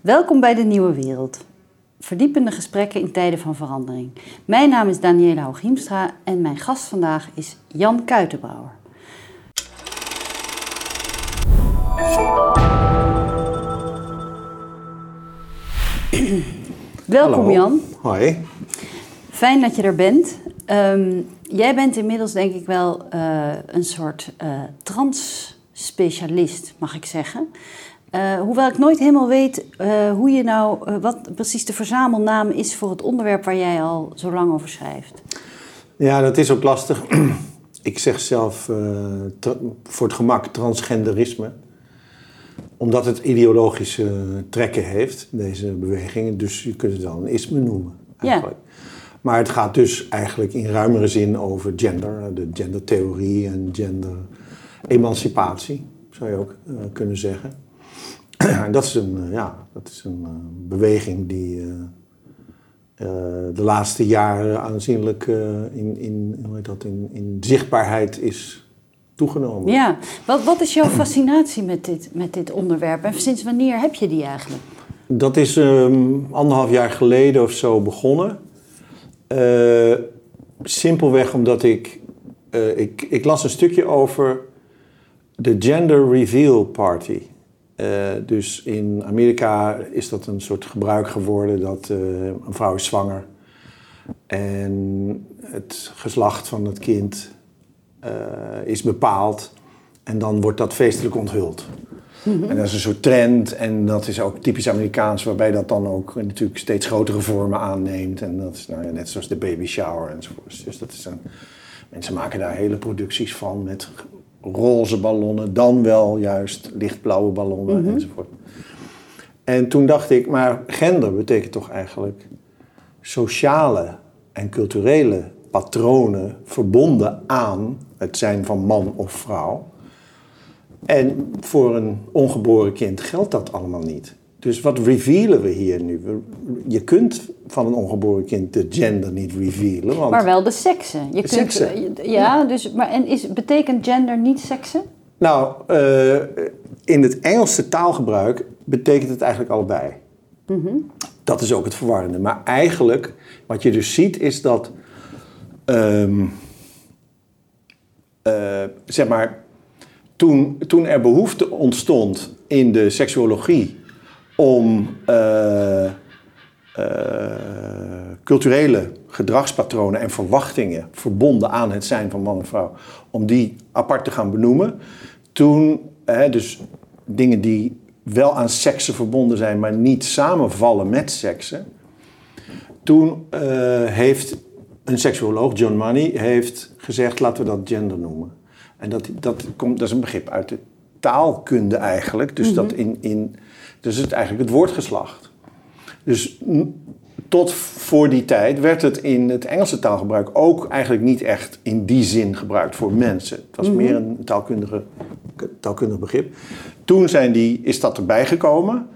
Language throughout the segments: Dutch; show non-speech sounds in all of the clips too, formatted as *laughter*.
Welkom bij de Nieuwe Wereld. Verdiepende gesprekken in tijden van verandering. Mijn naam is Daniela Hooghiemstra en mijn gast vandaag is Jan Kuitenbrouwer. *clears throat* Welkom Hallo. Jan. Hoi. Fijn dat je er bent. Ehm, jij bent inmiddels denk ik wel eh, een soort eh trans-specialist, mag ik zeggen. Eh, hoewel ik nooit helemaal weet eh, hoe je nou, eh, wat precies de verzamelnaam is voor het onderwerp waar jij al zo lang over schrijft. Ja, dat is ook lastig. *clears throat* Ik zeg zelf voor het gemak transgenderisme. Omdat het ideologische trekken heeft, deze beweging. Dus je kunt het wel een isme noemen. Eigenlijk. Maar het gaat dus eigenlijk in ruimere zin over gender. De gendertheorie en gender-emancipatie, zou je ook kunnen zeggen. *clears throat* Dat is een, eh, ja, dat is een eh, beweging die... eh, de laatste jaren aanzienlijk in, in, hoe heet dat, in, in zichtbaarheid is toegenomen. Ja, wat, wat is jouw fascinatie met dit, met dit onderwerp en sinds wanneer heb je die eigenlijk? Dat is ehm, anderhalf jaar geleden of zo begonnen. Simpelweg omdat ik, ik... Ik las een stukje over de Gender Reveal Party. Eh, dus in Amerika is dat een soort gebruik geworden dat eh, een vrouw is zwanger. En het geslacht van het kind eh, is bepaald. En dan wordt dat feestelijk onthuld. En dat is een soort trend en dat is ook typisch Amerikaans, waarbij dat dan ook natuurlijk steeds grotere vormen aanneemt. En dat is nou ja, net zoals de baby shower enzovoort. Dus dat is een, mensen maken daar hele producties van met roze ballonnen, dan wel juist lichtblauwe ballonnen enzovoort. En toen dacht ik, maar gender betekent toch eigenlijk sociale en culturele patronen verbonden aan het zijn van man of vrouw. En voor een ongeboren kind geldt dat allemaal niet. Dus wat revealen we hier nu? Je kunt van een ongeboren kind de gender niet revealen. Want Maar wel de seksen. Je kunt, seksen. ja, dus, maar en is, betekent gender niet seksen? Nou, eh, in het Engelse taalgebruik betekent het eigenlijk allebei. Dat is ook het verwarrende. Maar eigenlijk, wat je dus ziet, is dat. ehm, eh, zeg maar. Toen, toen er behoefte ontstond in de seksuologie om eh, eh, culturele gedragspatronen en verwachtingen verbonden aan het zijn van man en vrouw, om die apart te gaan benoemen. Toen, hè, dus dingen die wel aan seksen verbonden zijn, maar niet samenvallen met seksen. Toen eh, heeft een seksuoloog, John Money, heeft gezegd, laten we dat gender noemen. En dat, dat, komt, dat is een begrip uit de taalkunde eigenlijk. Dus, dat in, in, dus het eigenlijk het woordgeslacht. Dus n- tot voor die tijd werd het in het Engelse taalgebruik ook eigenlijk niet echt in die zin gebruikt voor mensen. Het was meer een taalkundige, taalkundig begrip. Toen zijn die, is dat erbij gekomen.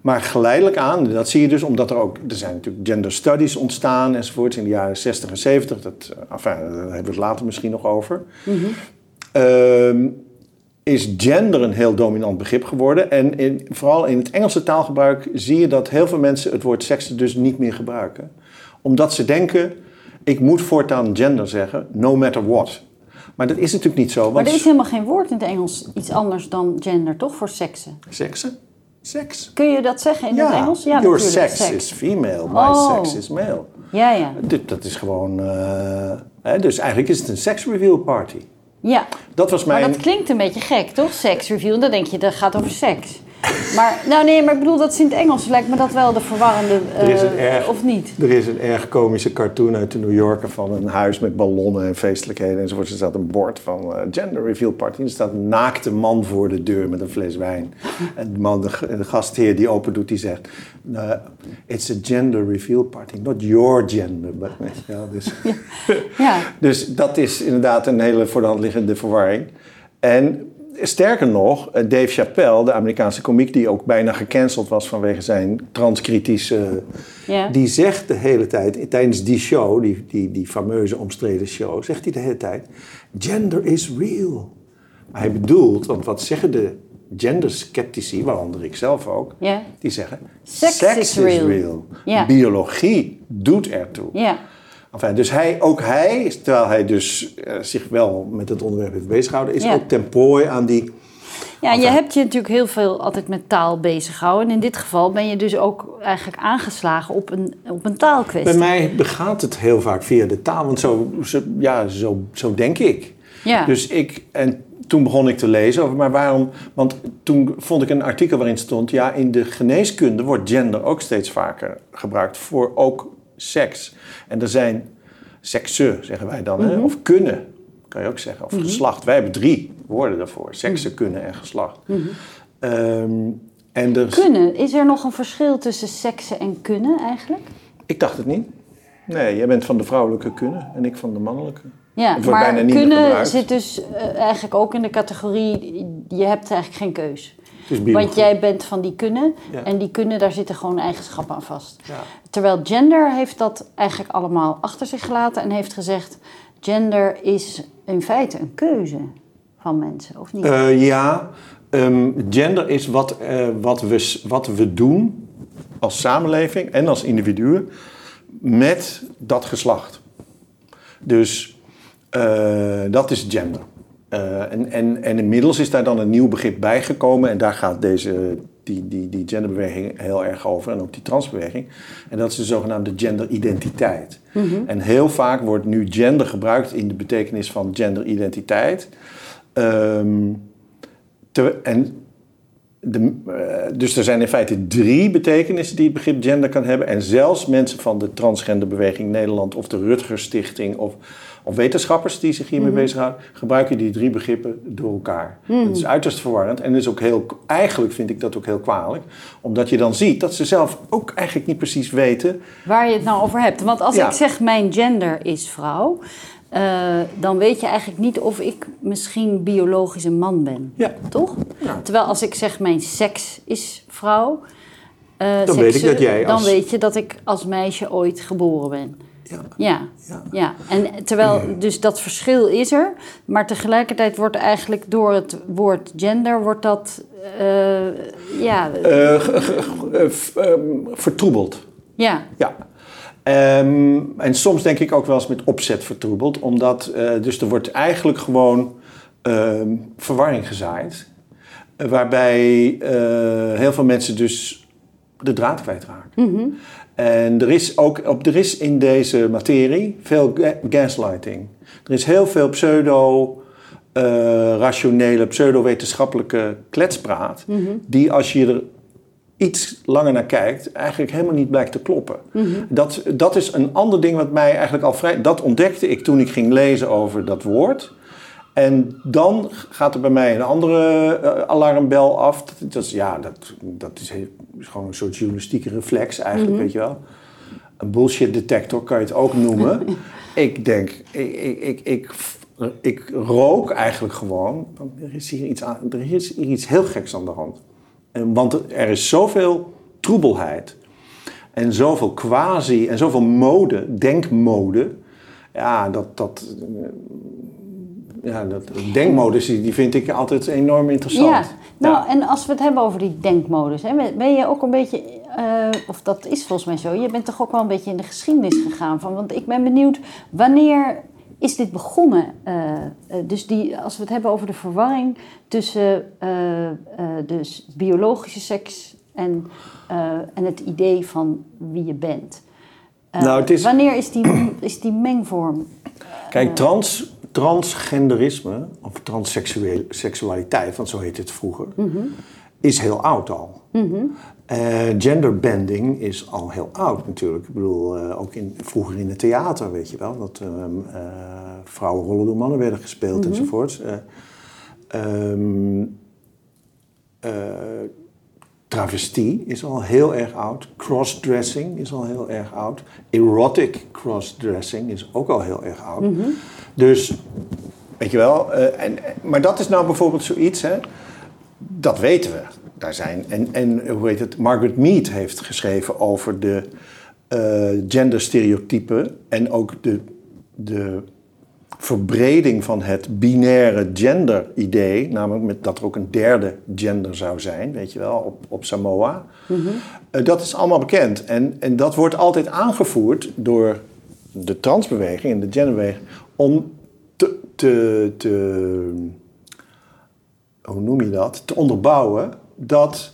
Maar geleidelijk aan, dat zie je dus omdat er ook, er zijn natuurlijk gender studies ontstaan enzovoort in de jaren 60 en 70. Dat, eh, enfin, daar hebben we het later misschien nog over. Ehm, is gender een heel dominant begrip geworden. En in, vooral in het Engelse taalgebruik zie je dat heel veel mensen het woord seks dus niet meer gebruiken. Omdat ze denken, ik moet voortaan gender zeggen, no matter what. Maar dat is natuurlijk niet zo. Maar Want er is helemaal geen woord in het Engels iets anders dan gender, toch? Voor seksen. seksen? Seks. Kun je dat zeggen in het Engels? your natuurlijk, sex seks. is female, my Oh. sex is male. Ja, ja. Dat is gewoon... eh, hè, dus eigenlijk is het een sex reveal party. Ja, Dat was maar mijn... dat klinkt een beetje gek, toch? Sex review, dan denk je dat gaat over seks. *laughs* Maar, nou nee, maar ik bedoel, dat is in het Engels lijkt me dat wel de verwarrende, Er eh, erg- of niet? Er is een erg komische cartoon uit de New Yorker van een huis met ballonnen en feestelijkheden enzovoort. Er staat een bord van eh, gender reveal party. En er staat een naakte man voor de deur met een fles wijn. En de, man, de, gastheer die open doet, die zegt... "Nou, it's a gender reveal party, not your gender. But, je wel, dus, *laughs* Ja, *laughs* dus dat is inderdaad een hele voor de hand liggende verwarring. En sterker nog, eh, Dave Chappelle, de Amerikaanse komiek... die ook bijna gecanceld was vanwege zijn transkritische... Die zegt de hele tijd, tijdens die show, die, die, die fameuze omstreden show, zegt hij de hele tijd: Gender is real. Maar hij bedoelt, want wat zeggen de gendersceptici, waaronder ik zelf ook, die zeggen: Sex is real. Biologie doet ertoe. Ja. Enfin, dus hij, ook hij, terwijl hij dus eh, zich wel met het onderwerp heeft bezighouden, is Ja. ook ten prooi aan die. Ja, je hebt je natuurlijk heel veel altijd met taal bezig gehouden. En in dit geval ben je dus ook eigenlijk aangeslagen op een, op een taalkwestie. Bij mij begaat het heel vaak via de taal, want zo, zo, ja, zo, zo denk ik. Ja. Dus ik, en toen begon ik te lezen over, maar waarom? Want toen vond ik een artikel waarin stond, ja, in de geneeskunde wordt gender ook steeds vaker gebruikt voor ook seks. En er zijn seksen, zeggen wij dan, hè? of kunnen, kan je ook zeggen, of geslacht. Wij hebben drie woorden daarvoor, seksen, kunnen en geslacht. Ehm, en er, Kunnen, is er nog een verschil tussen seksen en kunnen eigenlijk? ik dacht het niet. Nee, jij bent van de vrouwelijke kunnen en ik van de mannelijke. Ja, maar bijna niet meer kunnen gebruikt. zit dus eh, eigenlijk ook in de categorie, je hebt eigenlijk geen keus. Biologie. Want jij bent van die kunnen Ja. en die kunnen, daar zitten gewoon eigenschappen aan vast. Ja. Terwijl gender heeft dat eigenlijk allemaal achter zich gelaten en heeft gezegd, gender is in feite een keuze van mensen, of niet? Eh, ja, ehm, gender is wat, eh, wat, we, wat we doen als samenleving en als individuen met dat geslacht. Dus eh, dat is gender. Eh, en, en, en inmiddels is daar dan een nieuw begrip bijgekomen en daar gaat deze, die, die, die genderbeweging heel erg over en ook die transbeweging. En dat is de zogenaamde genderidentiteit. En heel vaak wordt nu gender gebruikt in de betekenis van genderidentiteit. Ehm, te- en de, eh, dus er zijn in feite drie betekenissen die het begrip gender kan hebben. En zelfs mensen van de Transgenderbeweging Nederland of de Rutger Stichting of, of wetenschappers die zich hiermee bezighouden, gebruiken die drie begrippen door elkaar. Dat is uiterst verwarrend en is ook heel, eigenlijk vind ik dat ook heel kwalijk, omdat je dan ziet dat ze zelf ook eigenlijk niet precies weten. Waar je het nou over hebt. Want als Ja. ik zeg mijn gender is vrouw, eh, dan weet je eigenlijk niet of ik misschien biologisch een man ben. Ja. Toch? Ja. Terwijl als ik zeg mijn seks is vrouw, eh, Dan weet ik dat jij dan als- weet je dat ik als meisje ooit geboren ben. Ja, Ja, Ja. ja. En terwijl, dus dat verschil is er, maar tegelijkertijd wordt eigenlijk door het woord gender, wordt dat, eh, ja, Eh, eh, ehm, vertroebeld. ja, Ja. Ehm, en soms denk ik ook wel eens met opzet vertroebeld, omdat eh, dus er wordt eigenlijk gewoon ehm, verwarring gezaaid, waarbij eh, heel veel mensen dus de draad kwijtraken. En er is ook op, er is in deze materie veel ga- gaslighting. Er is heel veel pseudo. eh, rationele, pseudo-wetenschappelijke kletspraat, die als je er iets langer naar kijkt, eigenlijk helemaal niet blijkt te kloppen. dat, dat is een ander ding wat mij eigenlijk al vrij... Dat ontdekte ik toen ik ging lezen over dat woord. En dan gaat er bij mij een andere eh, alarmbel af. Dat, dat is, ja, dat, dat is, heel- is gewoon een soort journalistieke reflex eigenlijk, weet je wel. Een bullshit detector kan je het ook noemen. *laughs* ik denk, ik, ik, ik, ik, ik rook eigenlijk gewoon... want Er is hier iets, aan, er is hier iets heel geks aan de hand. En, want er is zoveel troebelheid en zoveel quasi en zoveel mode, denkmode. Ja, dat, dat, ja, dat denkmodus die vind ik altijd enorm interessant. Ja, nou en als we het hebben over die denkmodus, hè, ben- je ook een beetje, eh, of dat is volgens mij zo, je bent toch ook wel een beetje in de geschiedenis gegaan van, want ik ben benieuwd, wanneer is dit begonnen? Eh, eh, dus die, als we het hebben over de verwarring tussen dus biologische seks en, en het idee van wie je bent. Nou, het is- Wanneer is die, is die mengvorm? Kijk, trans, transgenderisme, of transseksualiteit, want zo heet het vroeger, is heel oud al. Eh, genderbending is al heel oud natuurlijk. Ik bedoel, eh, ook in, vroeger in het theater, weet je wel, dat ehm, eh, vrouwenrollen door mannen werden gespeeld enzovoorts. Eh, ehm, eh, travestie is al heel erg oud. Crossdressing is al heel erg oud. Erotic crossdressing is ook al heel erg oud. Dus, weet je wel. eh, en, maar dat is nou bijvoorbeeld zoiets, hè. Dat weten we. Daar zijn, en, en hoe heet het? Margaret Mead heeft geschreven over de eh, genderstereotypen en ook de, de verbreding van het binaire gender-idee, namelijk met dat er ook een derde gender zou zijn, weet je wel, op, op Samoa. Eh, dat is allemaal bekend. En, en dat wordt altijd aangevoerd door de transbeweging en de genderbeweging om te, te, te, hoe noem je dat, te onderbouwen dat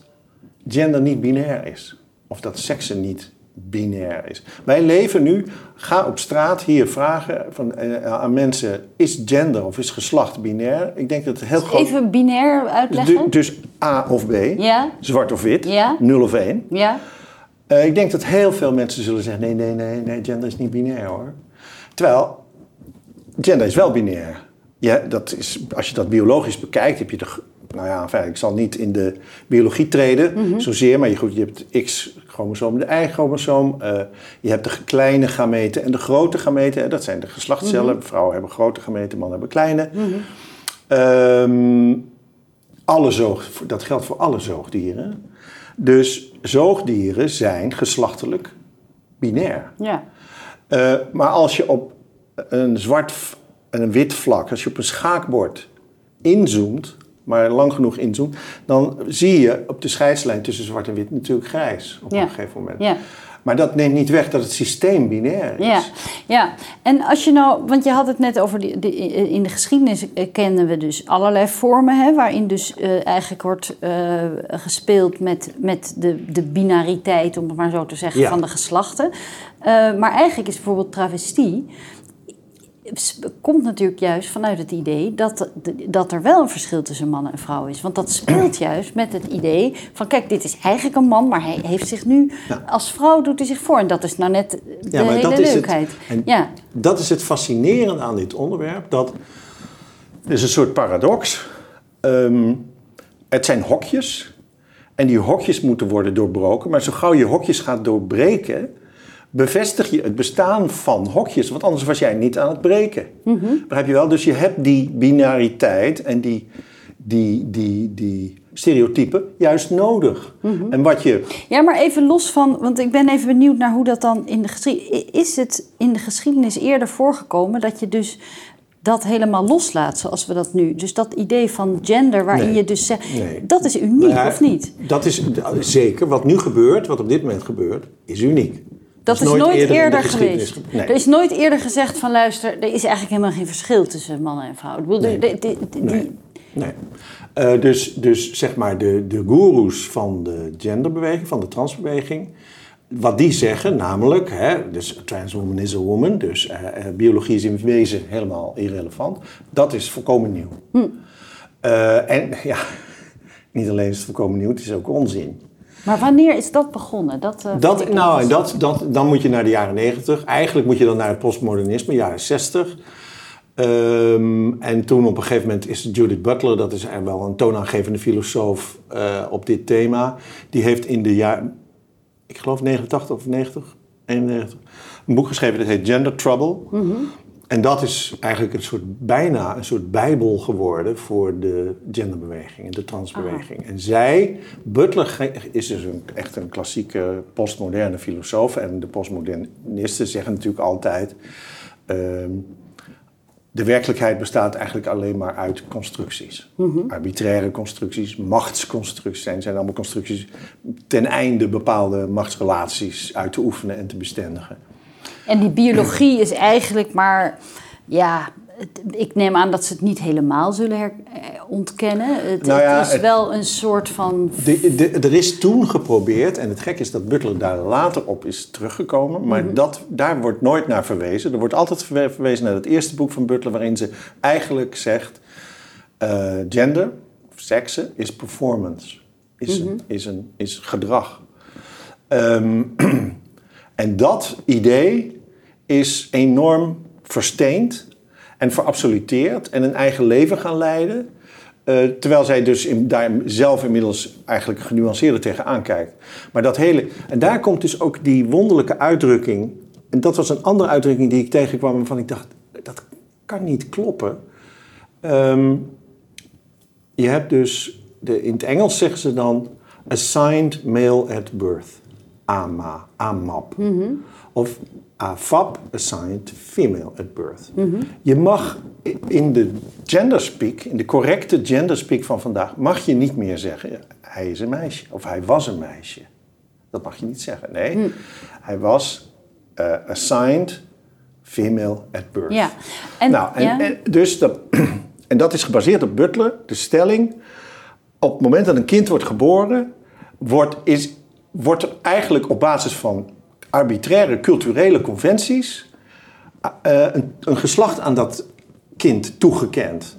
gender niet binair is. Of dat seksen niet binair is. Wij leven nu, ga op straat hier vragen van, eh, aan mensen, is gender of is geslacht binair? Ik denk dat het heel groot... Even binair uitleggen. Du- dus A of B, Ja, zwart of wit, Ja. 0 of 1. ja. Eh, ik denk dat heel veel mensen zullen zeggen: nee, nee, nee, nee, gender is niet binair hoor. Terwijl, gender is wel binair. Ja, dat is, als je dat biologisch bekijkt, heb je de. Nou ja, ik zal niet in de biologie treden, zozeer, maar je, goed, je hebt het X-chromosoom, de Y-chromosoom. eh, je hebt de kleine gameten en de grote gameten. hè, dat zijn de geslachtscellen. Vrouwen hebben grote gameten, mannen hebben kleine. Ehm, alle zoog, dat geldt voor alle zoogdieren. Dus zoogdieren zijn geslachtelijk binair. ja. Eh, maar als je op een zwart en een wit vlak, als je op een schaakbord inzoomt, maar lang genoeg inzoomt, dan zie je op de scheidslijn tussen zwart en wit natuurlijk grijs op Ja. een gegeven moment. Ja. Maar dat neemt niet weg dat het systeem binair is. Ja, ja, en als je nou, want je had het net over, die, die- in de geschiedenis kennen we dus allerlei vormen, hè, waarin dus eh, eigenlijk wordt eh, gespeeld met, met de, de binariteit, om het maar zo te zeggen, Ja. van de geslachten. Eh, maar eigenlijk is bijvoorbeeld travestie, komt natuurlijk juist vanuit het idee dat, dat er wel een verschil tussen man en vrouw is. Want dat speelt *clears throat* juist met het idee van, kijk, dit is eigenlijk een man, maar hij heeft zich nu, Ja. als vrouw doet hij zich voor. En dat is nou net de Ja, maar hele dat is het. leukheid. En Ja, Dat is het fascinerende aan dit onderwerp. Dat is een soort paradox. Ehm, het zijn hokjes. En die hokjes moeten worden doorbroken. Maar zo gauw je hokjes gaat doorbreken, bevestig je het bestaan van hokjes. Want anders was jij niet aan het breken. Begrijp je wel? Dus je hebt die binariteit en die, die, die, die stereotypen juist nodig. En wat je Ja, maar even los van, want ik ben even benieuwd naar hoe dat dan in de geschiedenis... Is het in de geschiedenis eerder voorgekomen dat je dus dat helemaal loslaat zoals we dat nu... Dus dat idee van gender waarin Nee. je dus zegt... Nee. Dat is uniek, Ja, of niet? Dat is zeker. Wat nu gebeurt, wat op dit moment gebeurt, is uniek. Dat is nooit, eerder geweest. Nee. Er is nooit eerder gezegd van luister, er is eigenlijk helemaal geen verschil tussen mannen en vrouwen. Bedoel, Nee. de- de- de- die- Nee. nee. Eh, dus, dus zeg maar de, de goeroes van de genderbeweging, van de transbeweging, wat die zeggen, namelijk, hè, dus trans woman is a woman, dus eh, eh, biologie is in wezen helemaal irrelevant, dat is volkomen nieuw. Hm. En ja, *laughs* niet alleen is het volkomen nieuw, het is ook onzin. Maar wanneer is dat begonnen? Dat, vind Dat, nou, dat, dat, dan moet je naar de jaren 90. Eigenlijk moet je dan naar het postmodernisme, jaren 60. Ehm, en toen op een gegeven moment is Judith Butler, dat is wel een toonaangevende filosoof eh, op dit thema. Die heeft in de jaren, ik geloof 89 of 90, 91, een boek geschreven dat heet Gender Trouble. En dat is eigenlijk een soort, bijna een soort bijbel geworden voor de genderbeweging en de transbeweging. En zij, Butler is dus een, echt een klassieke postmoderne filosoof. En de postmodernisten zeggen natuurlijk altijd... ehm, de werkelijkheid bestaat eigenlijk alleen maar uit constructies. Arbitraire constructies, machtsconstructies zijn, zijn allemaal constructies ten einde bepaalde machtsrelaties uit te oefenen en te bestendigen. En die biologie is eigenlijk maar, ja, ik neem aan dat ze het niet helemaal zullen eh, ontkennen. Het, Nou ja, het is het- wel een soort van. De, de, er is toen geprobeerd, en het gek is dat Butler daar later op is teruggekomen, maar dat, daar wordt nooit naar verwezen. Er wordt altijd verwe- verwezen naar het eerste boek van Butler, waarin ze eigenlijk zegt: eh, gender, of seksen, is performance, is, een, is, een, is gedrag. Ehm, *clears throat* en dat idee is enorm versteend en verabsoluteerd en een eigen leven gaan leiden. Eh, terwijl zij dus in, daar zelf inmiddels eigenlijk genuanceerder tegenaan kijkt. Maar dat hele. En daar komt dus ook die wonderlijke uitdrukking. En dat was een andere uitdrukking die ik tegenkwam waarvan ik dacht: dat kan niet kloppen. Ehm, je hebt dus. De, in het Engels zeggen ze dan. Assigned male at birth. AMA, AMAP. Of AFAP, assigned female at birth. Je mag in de genderspeak, in de correcte genderspeak van vandaag, mag je niet meer zeggen hij is een meisje of hij was een meisje. Dat mag je niet zeggen. Nee, hij was eh, assigned female at birth. Ja. En, nou, en, ja. en dus dat, *clears throat* en dat is gebaseerd op Butler, de stelling. Op het moment dat een kind wordt geboren, wordt, is, wordt eigenlijk op basis van arbitraire culturele conventies eh, een, een geslacht aan dat kind toegekend.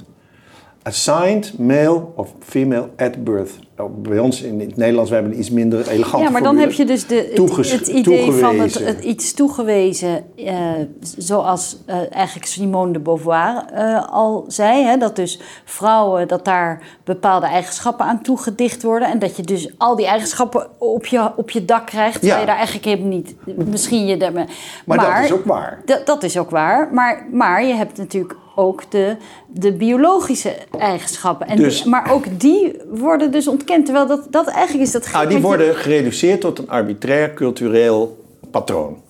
Assigned male of female at birth. Nou, bij ons in het Nederlands we hebben een iets minder elegante Ja, maar dan heb je dus de, het, idee van het, iets toegewezen, eh, zoals eh, eigenlijk Simone de Beauvoir eh, al zei. Hè, dat dus vrouwen, dat daar bepaalde eigenschappen aan toegedicht worden. En dat je dus al die eigenschappen op je, op je dak krijgt. Ja. je daar eigenlijk helemaal niet, misschien je daarmee... Maar dat is ook waar. Dat, dat is ook waar. Maar, maar je hebt natuurlijk ook de, de biologische eigenschappen. En Dus- die- maar ook die worden dus ontkend. Terwijl dat, dat eigenlijk is dat Nou, die worden gereduceerd tot een arbitrair cultureel patroon.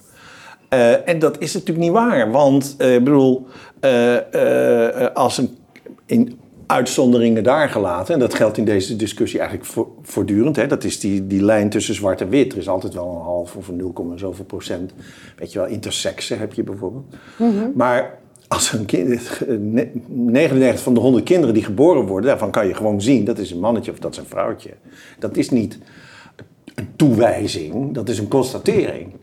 Eh, en dat is natuurlijk niet waar, want eh, ik bedoel, eh, als een in uitzonderingen daar gelaten, en dat geldt in deze discussie eigenlijk vo- voortdurend, hè, dat is die, die lijn tussen zwart en wit. Er is altijd wel een half of een 0, zoveel procent, weet je wel, intersexe heb je bijvoorbeeld. Maar als een kind, ne- 99 van de 100 kinderen die geboren worden, daarvan kan je gewoon zien dat is een mannetje of dat is een vrouwtje. Dat is niet een toewijzing, dat is een constatering.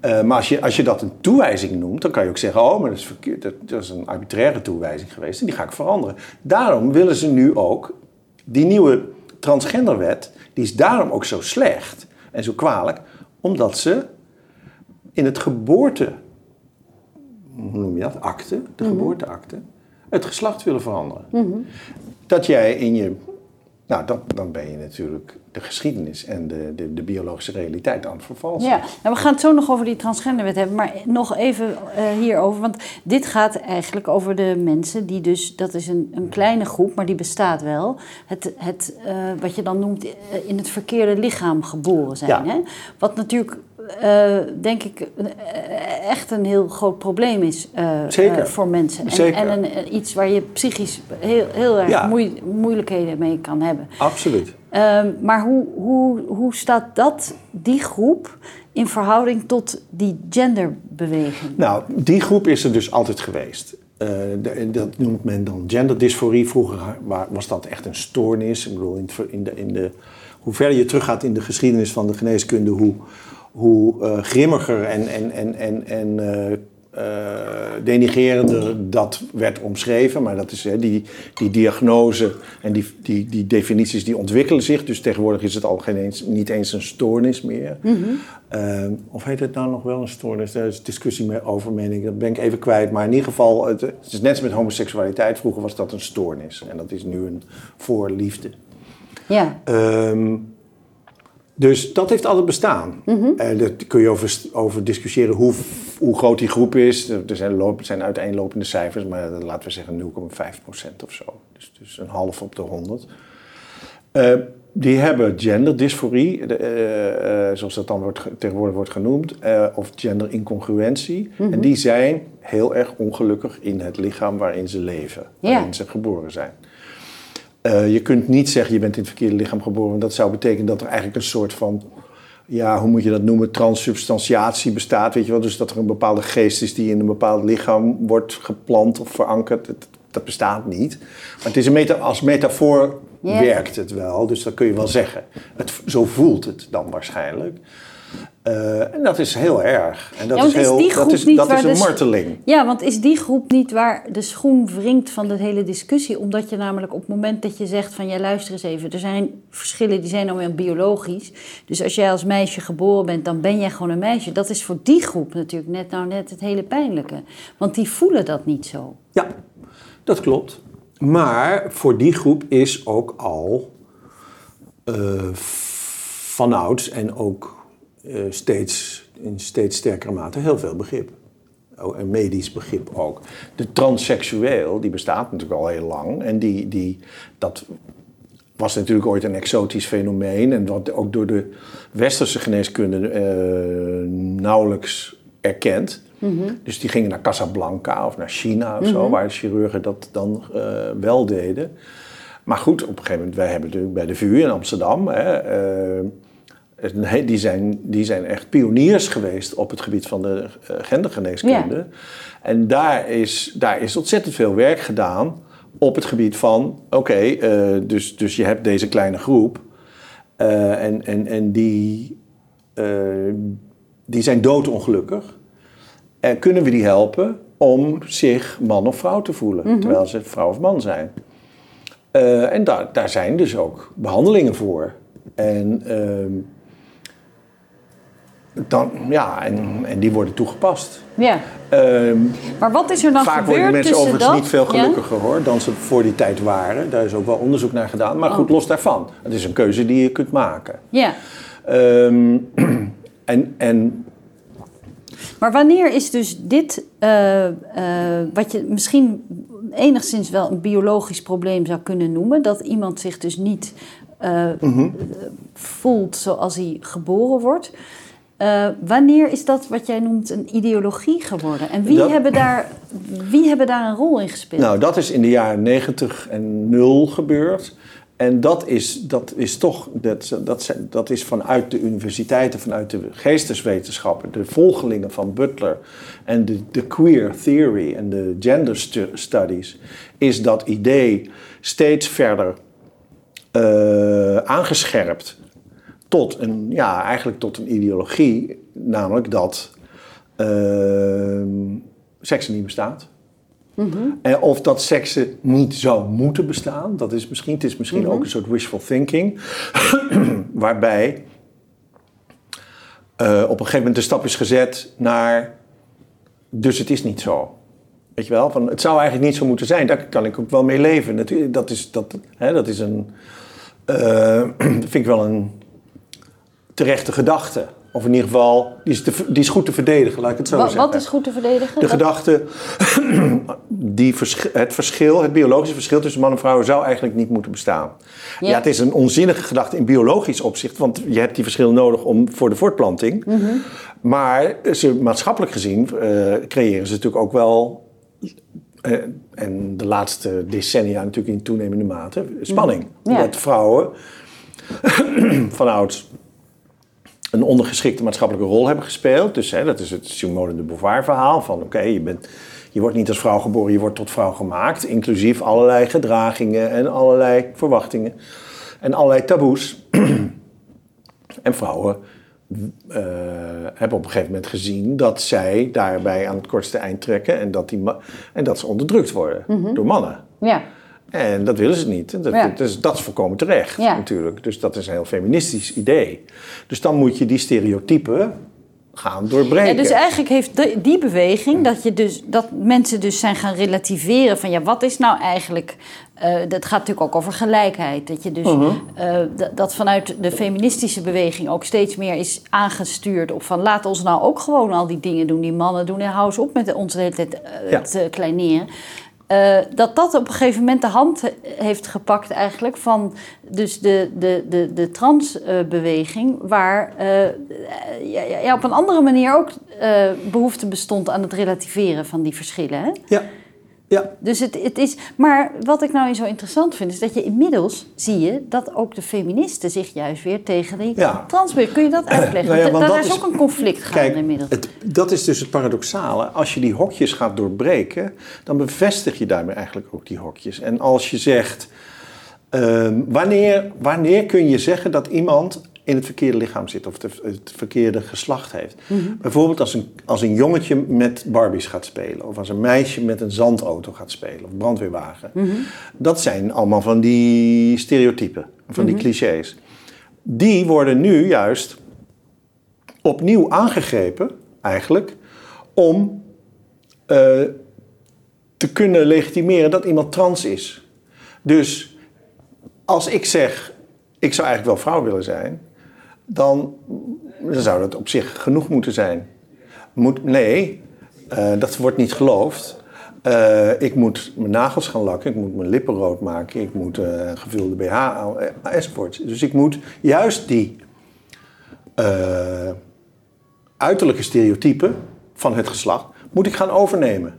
Eh, maar als je, als je dat een toewijzing noemt, dan kan je ook zeggen: Oh, maar dat is verkeerd. Dat, dat is een arbitraire toewijzing geweest en die ga ik veranderen. Daarom willen ze nu ook die nieuwe transgenderwet, die is daarom ook zo slecht en zo kwalijk, omdat ze in het geboorte, hoe noem je dat? Akte, de geboorteakte, het geslacht willen veranderen. Dat jij in je. Nou, dan, dan ben je natuurlijk de geschiedenis en de, de, de biologische realiteit aan het vervalsen. Ja, nou, we gaan het zo nog over die transgenderwet hebben, maar nog even eh, hierover. Want dit gaat eigenlijk over de mensen die dus, dat is een, een kleine groep, maar die bestaat wel. Het, het eh, wat je dan noemt eh, in het verkeerde lichaam geboren zijn. Ja. Hè? Wat natuurlijk, eh, denk ik, eh, echt een heel groot probleem is eh, Zeker. voor mensen. En, Zeker. en een, iets waar je psychisch heel, heel erg Ja. moeilijkheden mee kan hebben. Absoluut. Ehm, maar hoe, hoe, hoe staat dat, die groep, in verhouding tot die genderbeweging? Nou, die groep is er dus altijd geweest. Dat noemt men dan genderdysforie. Vroeger wa- was dat echt een stoornis. Ik bedoel, in de, in de, hoe verder je teruggaat in de geschiedenis van de geneeskunde, hoe, hoe eh, grimmiger en, en, en, en, en eh, eh, denigerender dat werd omschreven. Maar dat is hè, die, die diagnose en die, die, die definities die ontwikkelen zich. Dus tegenwoordig is het al geen eens, niet eens een stoornis meer. Eh, of heet het nou nog wel een stoornis? Daar is discussie over, meen ik. Dat ben ik even kwijt. Maar in ieder geval, het, het is net als met homoseksualiteit. Vroeger was dat een stoornis. En dat is nu een voorliefde. Ja, Ehm, dus dat heeft altijd bestaan. En daar kun je over, over discussiëren hoe, hoe groot die groep is. Er zijn, loop, zijn uiteenlopende cijfers, maar laten we zeggen 0,5% of zo. Dus, dus een half op de 100. Eh, die hebben genderdysforie, de, eh, eh, zoals dat dan wordt, ge- tegenwoordig wordt genoemd, eh, of genderincongruentie. En die zijn heel erg ongelukkig in het lichaam waarin ze leven, Ja. waarin ze geboren zijn. Eh, je kunt niet zeggen je bent in het verkeerde lichaam geboren. Want dat zou betekenen dat er eigenlijk een soort van, ja, hoe moet je dat noemen, transsubstantiatie bestaat. Weet je wel? Dus dat er een bepaalde geest is die in een bepaald lichaam wordt geplant of verankerd. Dat, dat bestaat niet. Maar het is een meta als metafoor werkt het wel. Dus dat kun je wel zeggen. Het, zo voelt het dan waarschijnlijk. Eh, en dat is heel erg. En dat Ja, is, heel, die dat groep is, dat is een marteling. ja, want is die groep niet waar de schoen wringt van de hele discussie? Omdat je namelijk op het moment dat je zegt van... ja, luister eens even, er zijn verschillen die zijn dan weer biologisch. Dus als jij als meisje geboren bent, dan ben jij gewoon een meisje. Dat is voor die groep natuurlijk net nou net het hele pijnlijke. Want die voelen dat niet zo. Ja, dat klopt. Maar voor die groep is ook al eh, vanouds en ook eh, steeds, in steeds sterkere mate heel veel begrip. Oh, en medisch begrip ook. De transseksueel, die bestaat natuurlijk al heel lang. En die, die, dat was natuurlijk ooit een exotisch fenomeen. En wat ook door de westerse geneeskunde eh, nauwelijks erkend. Dus die gingen naar Casablanca of naar China of zo, waar chirurgen dat dan eh, wel deden. Maar goed, op een gegeven moment, wij hebben natuurlijk bij de VU in Amsterdam, hè, die, zijn, die zijn echt pioniers geweest op het gebied van de eh, gendergeneeskunde. En daar is, daar is ontzettend veel werk gedaan op het gebied van, oké, eh, dus, dus je hebt deze kleine groep eh, en, en, en die, die zijn doodongelukkig. En kunnen we die helpen om zich man of vrouw te voelen, terwijl ze vrouw of man zijn? En daar, daar zijn dus ook behandelingen voor. En, ehm, dan, ja, en, en die worden toegepast. Ja. Ehm, Maar wat is er dan vaak gebeurd worden mensen overigens dat? niet veel Ja? gelukkiger hoor, dan ze voor die tijd waren. Daar is ook wel onderzoek naar gedaan. Maar goed, Oh. los daarvan. Het is een keuze die je kunt maken. Ja. Ehm, *clears throat* en, en Maar wanneer is dus dit, eh, eh, wat je misschien enigszins wel een biologisch probleem zou kunnen noemen, dat iemand zich dus niet eh, Mhm. voelt zoals hij geboren wordt. Eh, wanneer is dat wat jij noemt een ideologie geworden? En wie, Dat- hebben, daar, wie hebben daar een rol in gespeeld? Nou, dat is in de jaren 90 en 0 gebeurd. En dat is, dat is toch, dat, dat, dat is vanuit de universiteiten, vanuit de geesteswetenschappen, de volgelingen van Butler en de, de queer theory en de gender stu- studies, is dat idee steeds verder eh, aangescherpt tot een, ja, eigenlijk tot een ideologie, namelijk dat ehm seks niet bestaat. En of dat seksen niet zou moeten bestaan, dat is misschien, het is misschien ook een soort wishful thinking, *clears throat* waarbij eh, op een gegeven moment de stap is gezet naar, dus het is niet zo. Weet je wel, van, het zou eigenlijk niet zo moeten zijn, daar kan ik ook wel mee leven. Natuurlijk, dat is, dat, hè, dat is een, eh, *clears throat* vind ik wel een terechte gedachte. Of in ieder geval, die is, te, die is goed te verdedigen, laat ik het zo Wa- zeggen. wat is goed te verdedigen? De Dat- gedachte, *clears throat* die vers- het verschil, het biologische verschil tussen man en vrouw zou eigenlijk niet moeten bestaan. Ja. Ja. het is een onzinnige gedachte in biologisch opzicht, want je hebt die verschillen nodig om, voor de voortplanting. Mhm. Maar ze, maatschappelijk gezien eh, creëren ze natuurlijk ook wel, eh, en de laatste decennia natuurlijk in toenemende mate, spanning. Mhm. Ja. Dat vrouwen *clears throat* vanouds een ondergeschikte maatschappelijke rol hebben gespeeld. Dus hè, dat is het Simone de Beauvoir verhaal van oké, je bent je wordt niet als vrouw geboren, je wordt tot vrouw gemaakt, inclusief allerlei gedragingen en allerlei verwachtingen en allerlei taboes. *clears throat* en vrouwen eh, hebben op een gegeven moment gezien dat zij daarbij aan het kortste eind trekken en dat, die en dat ze onderdrukt worden door mannen. Ja. En dat willen ze niet. Dat, Ja. dus, dat is volkomen terecht Ja. natuurlijk. Dus dat is een heel feministisch idee. Dus dan moet je die stereotypen gaan doorbreken. Ja, dus eigenlijk heeft de- die beweging, dat, je dus, dat mensen dus zijn gaan relativeren van ja, wat is nou eigenlijk. eh, dat gaat natuurlijk ook over gelijkheid. Dat je dus Mhm. eh, dat, dat vanuit de feministische beweging ook steeds meer is aangestuurd op van laat ons nou ook gewoon al die dingen doen die mannen doen en hou eens op met ons de hele tijd eh, Ja. te kleineren. Eh, dat dat op een gegeven moment de hand he- heeft gepakt eigenlijk van dus de, de, de, de transbeweging, waar ja, ja, ja, op een andere manier ook eh, behoefte bestond aan het relativeren van die verschillen. Hè? Ja. Ja. Dus het, het is, maar wat ik nou zo interessant vind, is dat je inmiddels zie je dat ook de feministen zich juist weer tegen die Ja. Kun je dat uitleggen? Nou ja, Want daar dat is ook een conflict gaande Kijk, inmiddels. het, dat is dus het paradoxale. Als je die hokjes gaat doorbreken, dan bevestig je daarmee eigenlijk ook die hokjes. En als je zegt, ehm, wanneer, wanneer kun je zeggen dat iemand in het verkeerde lichaam zit of het verkeerde geslacht heeft? Mhm. Bijvoorbeeld als een, als een jongetje met Barbies gaat spelen, of als een meisje met een zandauto gaat spelen, of brandweerwagen. Mhm. Dat zijn allemaal van die stereotypen, van Mhm. die clichés. Die worden nu juist opnieuw aangegrepen, eigenlijk, om eh, te kunnen legitimeren dat iemand trans is. Dus als ik zeg, ik zou eigenlijk wel vrouw willen zijn, dan, zou dat op zich genoeg moeten zijn. Moet, nee, eh, dat wordt niet geloofd. Eh, ik moet mijn nagels gaan lakken, ik moet mijn lippen rood maken, ik moet een gevulde BH enzovoort. Dus ik moet juist die uiterlijke stereotypen van het geslacht, moet ik gaan overnemen.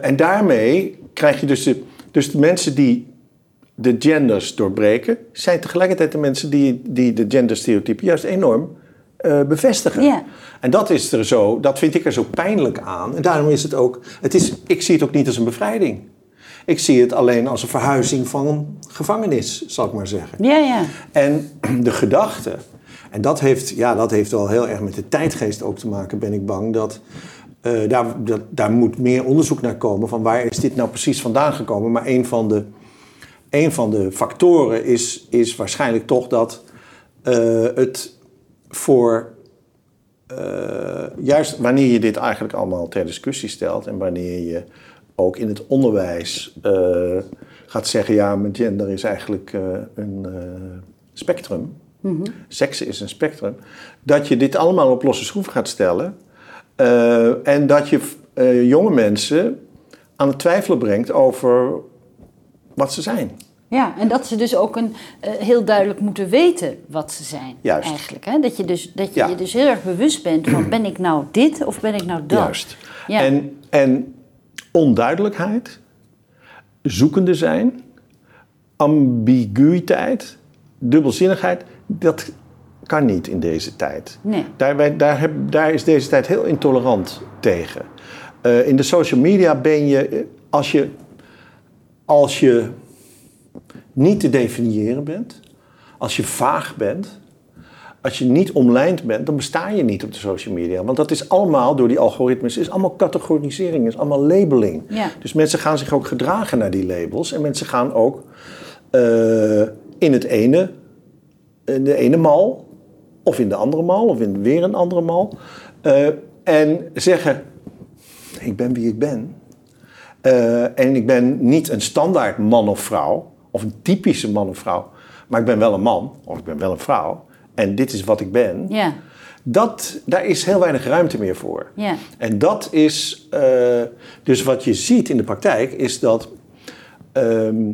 En daarmee krijg je dus dus de mensen die de genders doorbreken, zijn tegelijkertijd de mensen die, die de genderstereotypen juist enorm eh, bevestigen. Ja. En dat is er zo, dat vind ik er zo pijnlijk aan. En daarom is het ook, het is, ik zie het ook niet als een bevrijding. Ik zie het alleen als een verhuizing van een gevangenis, zal ik maar zeggen. Ja, ja. En *clears throat* de gedachte, en dat heeft, ja, dat heeft wel heel erg met de tijdgeest ook te maken, ben ik bang, dat, eh, daar, dat daar moet meer onderzoek naar komen van waar is dit nou precies vandaan gekomen. Maar een van de, een van de factoren is, is waarschijnlijk toch dat eh, het voor, eh, juist wanneer je dit eigenlijk allemaal ter discussie stelt en wanneer je ook in het onderwijs eh, gaat zeggen, ja, mijn gender is eigenlijk een spectrum. Seksen is een spectrum. Dat je dit allemaal op losse schroeven gaat stellen. en dat je jonge mensen aan het twijfelen brengt over wat ze zijn. Ja, en dat ze dus ook een, eh, heel duidelijk moeten weten wat ze zijn. Juist. Eigenlijk. Hè? Dat je, dus, dat je Ja. je dus heel erg bewust bent van *clears throat* ben ik nou dit of ben ik nou dat? Juist. Ja. En, en onduidelijkheid, zoekende zijn, ambiguïteit, dubbelzinnigheid, dat kan niet in deze tijd. Nee. Daar, wij- daar, heb, daar is deze tijd heel intolerant tegen. Eh, in de social media ben je, eh, als je, als je niet te definiëren bent, als je vaag bent, als je niet omlijnd bent, dan besta je niet op de social media. Want dat is allemaal door die algoritmes, is allemaal categorisering, is allemaal labeling. Ja. Dus mensen gaan zich ook gedragen naar die labels. En mensen gaan ook eh, in het ene, in de ene mal, of in de andere mal, of in weer een andere mal. eh, en zeggen, ik ben wie ik ben. Eh, en ik ben niet een standaard man of vrouw, of een typische man of vrouw. Maar ik ben wel een man, of ik ben wel een vrouw. En dit is wat ik ben. Ja, Dat, daar is heel weinig ruimte meer voor. ja. En dat is, eh, dus wat je ziet in de praktijk, is dat ehm,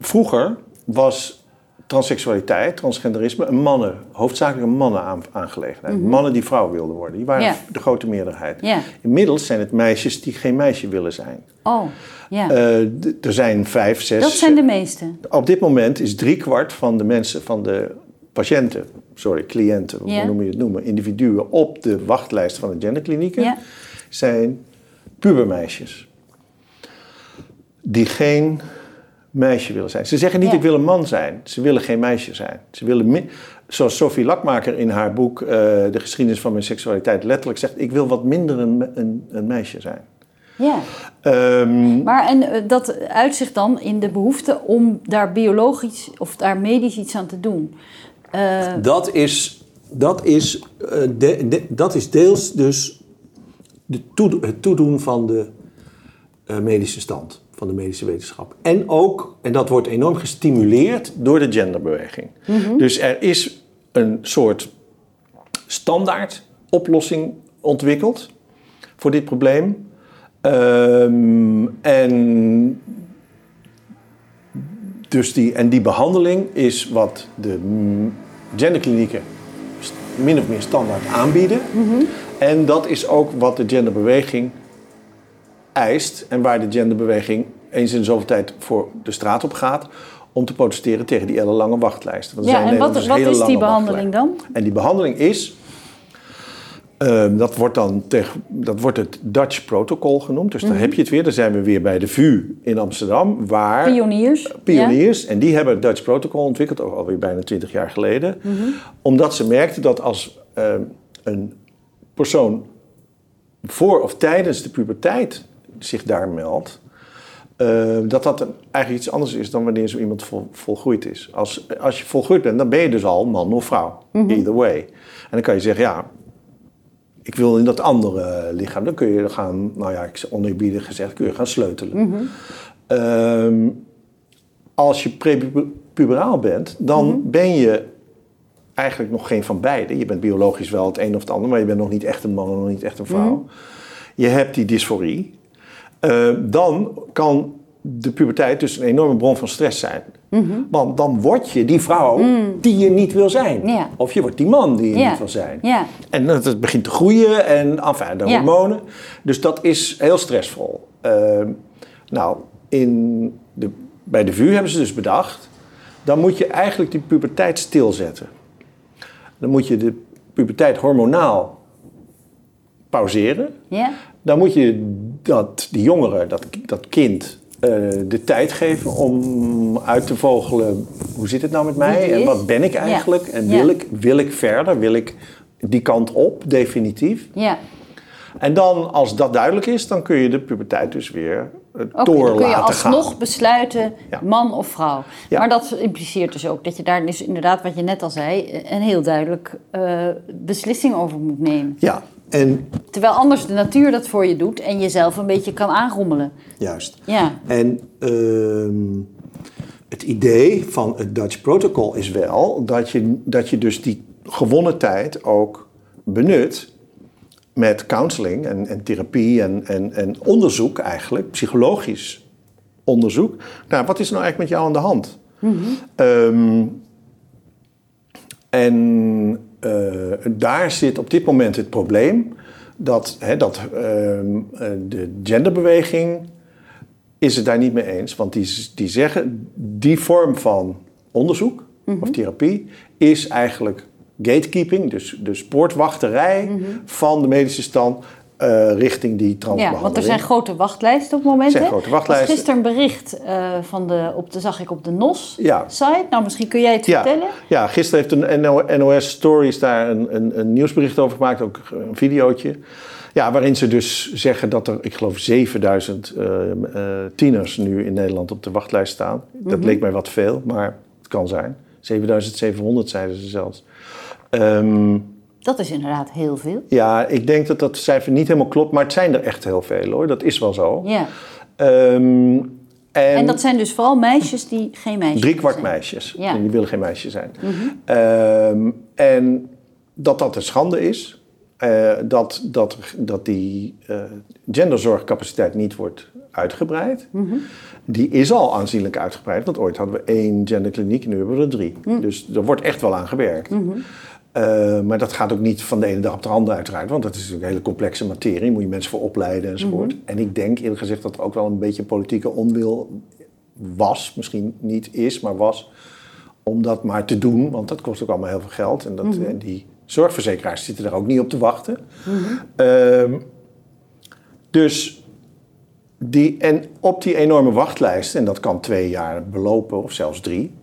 vroeger was transseksualiteit, transgenderisme, een mannen, hoofdzakelijk een mannen-aangelegenheid. Mannen die vrouw wilden worden, die waren de grote meerderheid. Inmiddels zijn het meisjes die geen meisje willen zijn. Oh, ja. Eh, er zijn vijf, zes. dat zijn de meeste. Op dit moment is driekwart van de mensen, van de patiënten, sorry, cliënten, hoe noem je het noemen, individuen op de wachtlijst van de genderklinieken, zijn pubermeisjes. Die geen meisje willen zijn. Ze zeggen niet Ja. ik wil een man zijn. Ze willen geen meisje zijn. Ze willen, zoals Sophie Lakmaker in haar boek eh, De geschiedenis van mijn seksualiteit letterlijk zegt, ik wil wat minder een, een, een meisje zijn. Ja. Ehm, Maar en eh, dat uitzicht dan in de behoefte om daar biologisch of daar medisch iets aan te doen. Eh, Dat is, dat is, eh, de- de- dat is deels dus de toedo- het toedoen van de eh, medische stand, van de medische wetenschap. En ook, en dat wordt enorm gestimuleerd door de genderbeweging. Dus er is een soort standaard oplossing ontwikkeld voor dit probleem. Ehm, en, dus die, en die behandeling is wat de genderklinieken min of meer standaard aanbieden. En dat is ook wat de genderbeweging eist en waar de genderbeweging eens in de zoveel tijd voor de straat op gaat om te protesteren tegen die ellenlange wachtlijsten. Want er ja, zijn en wat, wat is die behandeling dan? en die behandeling is, ehm, dat wordt dan tegen, dat wordt het Dutch Protocol genoemd. Dus Mhm. daar heb je het weer. Dan zijn we weer bij de VU in Amsterdam, waar Pioniers. pioniers, en die hebben het Dutch Protocol ontwikkeld, al- alweer bijna 20 jaar geleden. Mhm. Omdat ze merkten dat als ehm, een persoon voor of tijdens de puberteit zich daar meldt, eh, dat dat eigenlijk iets anders is dan wanneer zo iemand vol, volgroeid is. Als, als je volgroeid bent, dan ben je dus al man of vrouw. Either way. En dan kan je zeggen, ja, ik wil in dat andere lichaam. Dan kun je gaan, nou ja, ik oneerbiedig gezegd, kun je gaan sleutelen. Ehm, als je prepuberaal bent, dan ben je eigenlijk nog geen van beide. Je bent biologisch wel het een of het ander, maar je bent nog niet echt een man en nog niet echt een vrouw. Je hebt die dysforie. Eh, dan kan de puberteit dus een enorme bron van stress zijn. Want dan word je die vrouw die je niet wil zijn. Mhm. Of je wordt die man die je niet wil zijn. En het het begint te groeien en enfin, de hormonen. Dus dat is heel stressvol. Ehm, nou, in de, bij de VU hebben ze dus bedacht... dan moet je eigenlijk die puberteit stilzetten. Dan moet je de puberteit hormonaal pauzeren. Dan moet je dat, die jongere, dat, dat kind, eh, de tijd geven om uit te vogelen... hoe zit het nou met mij en wat ben ik Ja. eigenlijk? En Ja. wil, ik, wil ik verder? Wil ik die kant op, definitief? Ja. En dan, als dat duidelijk is, dan kun je de puberteit dus weer eh, Oké, door dan kun je laten gaan. alsnog besluiten, Ja. man of vrouw. Ja. Maar dat impliceert dus ook dat je daar dus inderdaad, wat je net al zei, een heel duidelijk eh, beslissing over moet nemen. Ja, en Terwijl anders de natuur dat voor je doet en jezelf een beetje kan aanrommelen. juist. Ja, En ehm, het idee van het Dutch Protocol is wel dat je, dat je dus die gewonnen tijd ook benut met counseling en, en therapie en, en, en onderzoek eigenlijk, psychologisch onderzoek. Nou, wat is er nou eigenlijk met jou aan de hand? Ehm, en eh, daar zit op dit moment het probleem dat, hè, dat ehm, eh, de genderbeweging is het daar niet mee eens. Want die, die zeggen, die vorm van onderzoek of therapie is eigenlijk gatekeeping, dus, dus poortwachterij van de medische stand eh, richting die ja transbehandeling. want er zijn grote wachtlijsten op het moment. Er zijn grote wachtlijsten. Er was gisteren een bericht eh, van de, op de, zag ik op de NOS-site. Ja. Nou, misschien kun jij het Ja, vertellen. ja, gisteren heeft een NO NOS Stories daar een, een, een nieuwsbericht over gemaakt, ook een videootje. Ja, waarin ze dus zeggen dat er, ik geloof, 7000 eh, eh, tieners nu in Nederland op de wachtlijst staan. Dat Mhm. leek mij wat veel, maar het kan zijn. 7700 zeiden ze zelfs. Ehm, Dat is inderdaad heel veel. ja, ik denk dat dat cijfer niet helemaal klopt, maar het zijn er echt heel veel hoor. Dat is wel zo. Ja. Ehm, en, En dat zijn dus vooral meisjes die geen meisjes Drie kwart zijn. meisjes. Ja. En die willen geen meisje zijn. Ehm, en dat dat een schande is. eh, dat, dat, dat die eh, genderzorgcapaciteit niet wordt uitgebreid. Die is al aanzienlijk uitgebreid. Want ooit hadden we één genderkliniek en nu hebben we er drie. Dus er wordt echt wel aan gewerkt. Eh, maar dat gaat ook niet van de ene dag op de andere uiteraard. Want dat is natuurlijk een hele complexe materie. Moet je mensen voor opleiden enzovoort. En ik denk eerlijk gezegd dat er ook wel een beetje politieke onwil was. Misschien niet is, maar was. Om dat maar te doen. Want dat kost ook allemaal heel veel geld. En, dat, en die zorgverzekeraars zitten daar ook niet op te wachten. Ehm, dus die, en op die enorme wachtlijst, en dat kan twee jaar belopen of zelfs drie,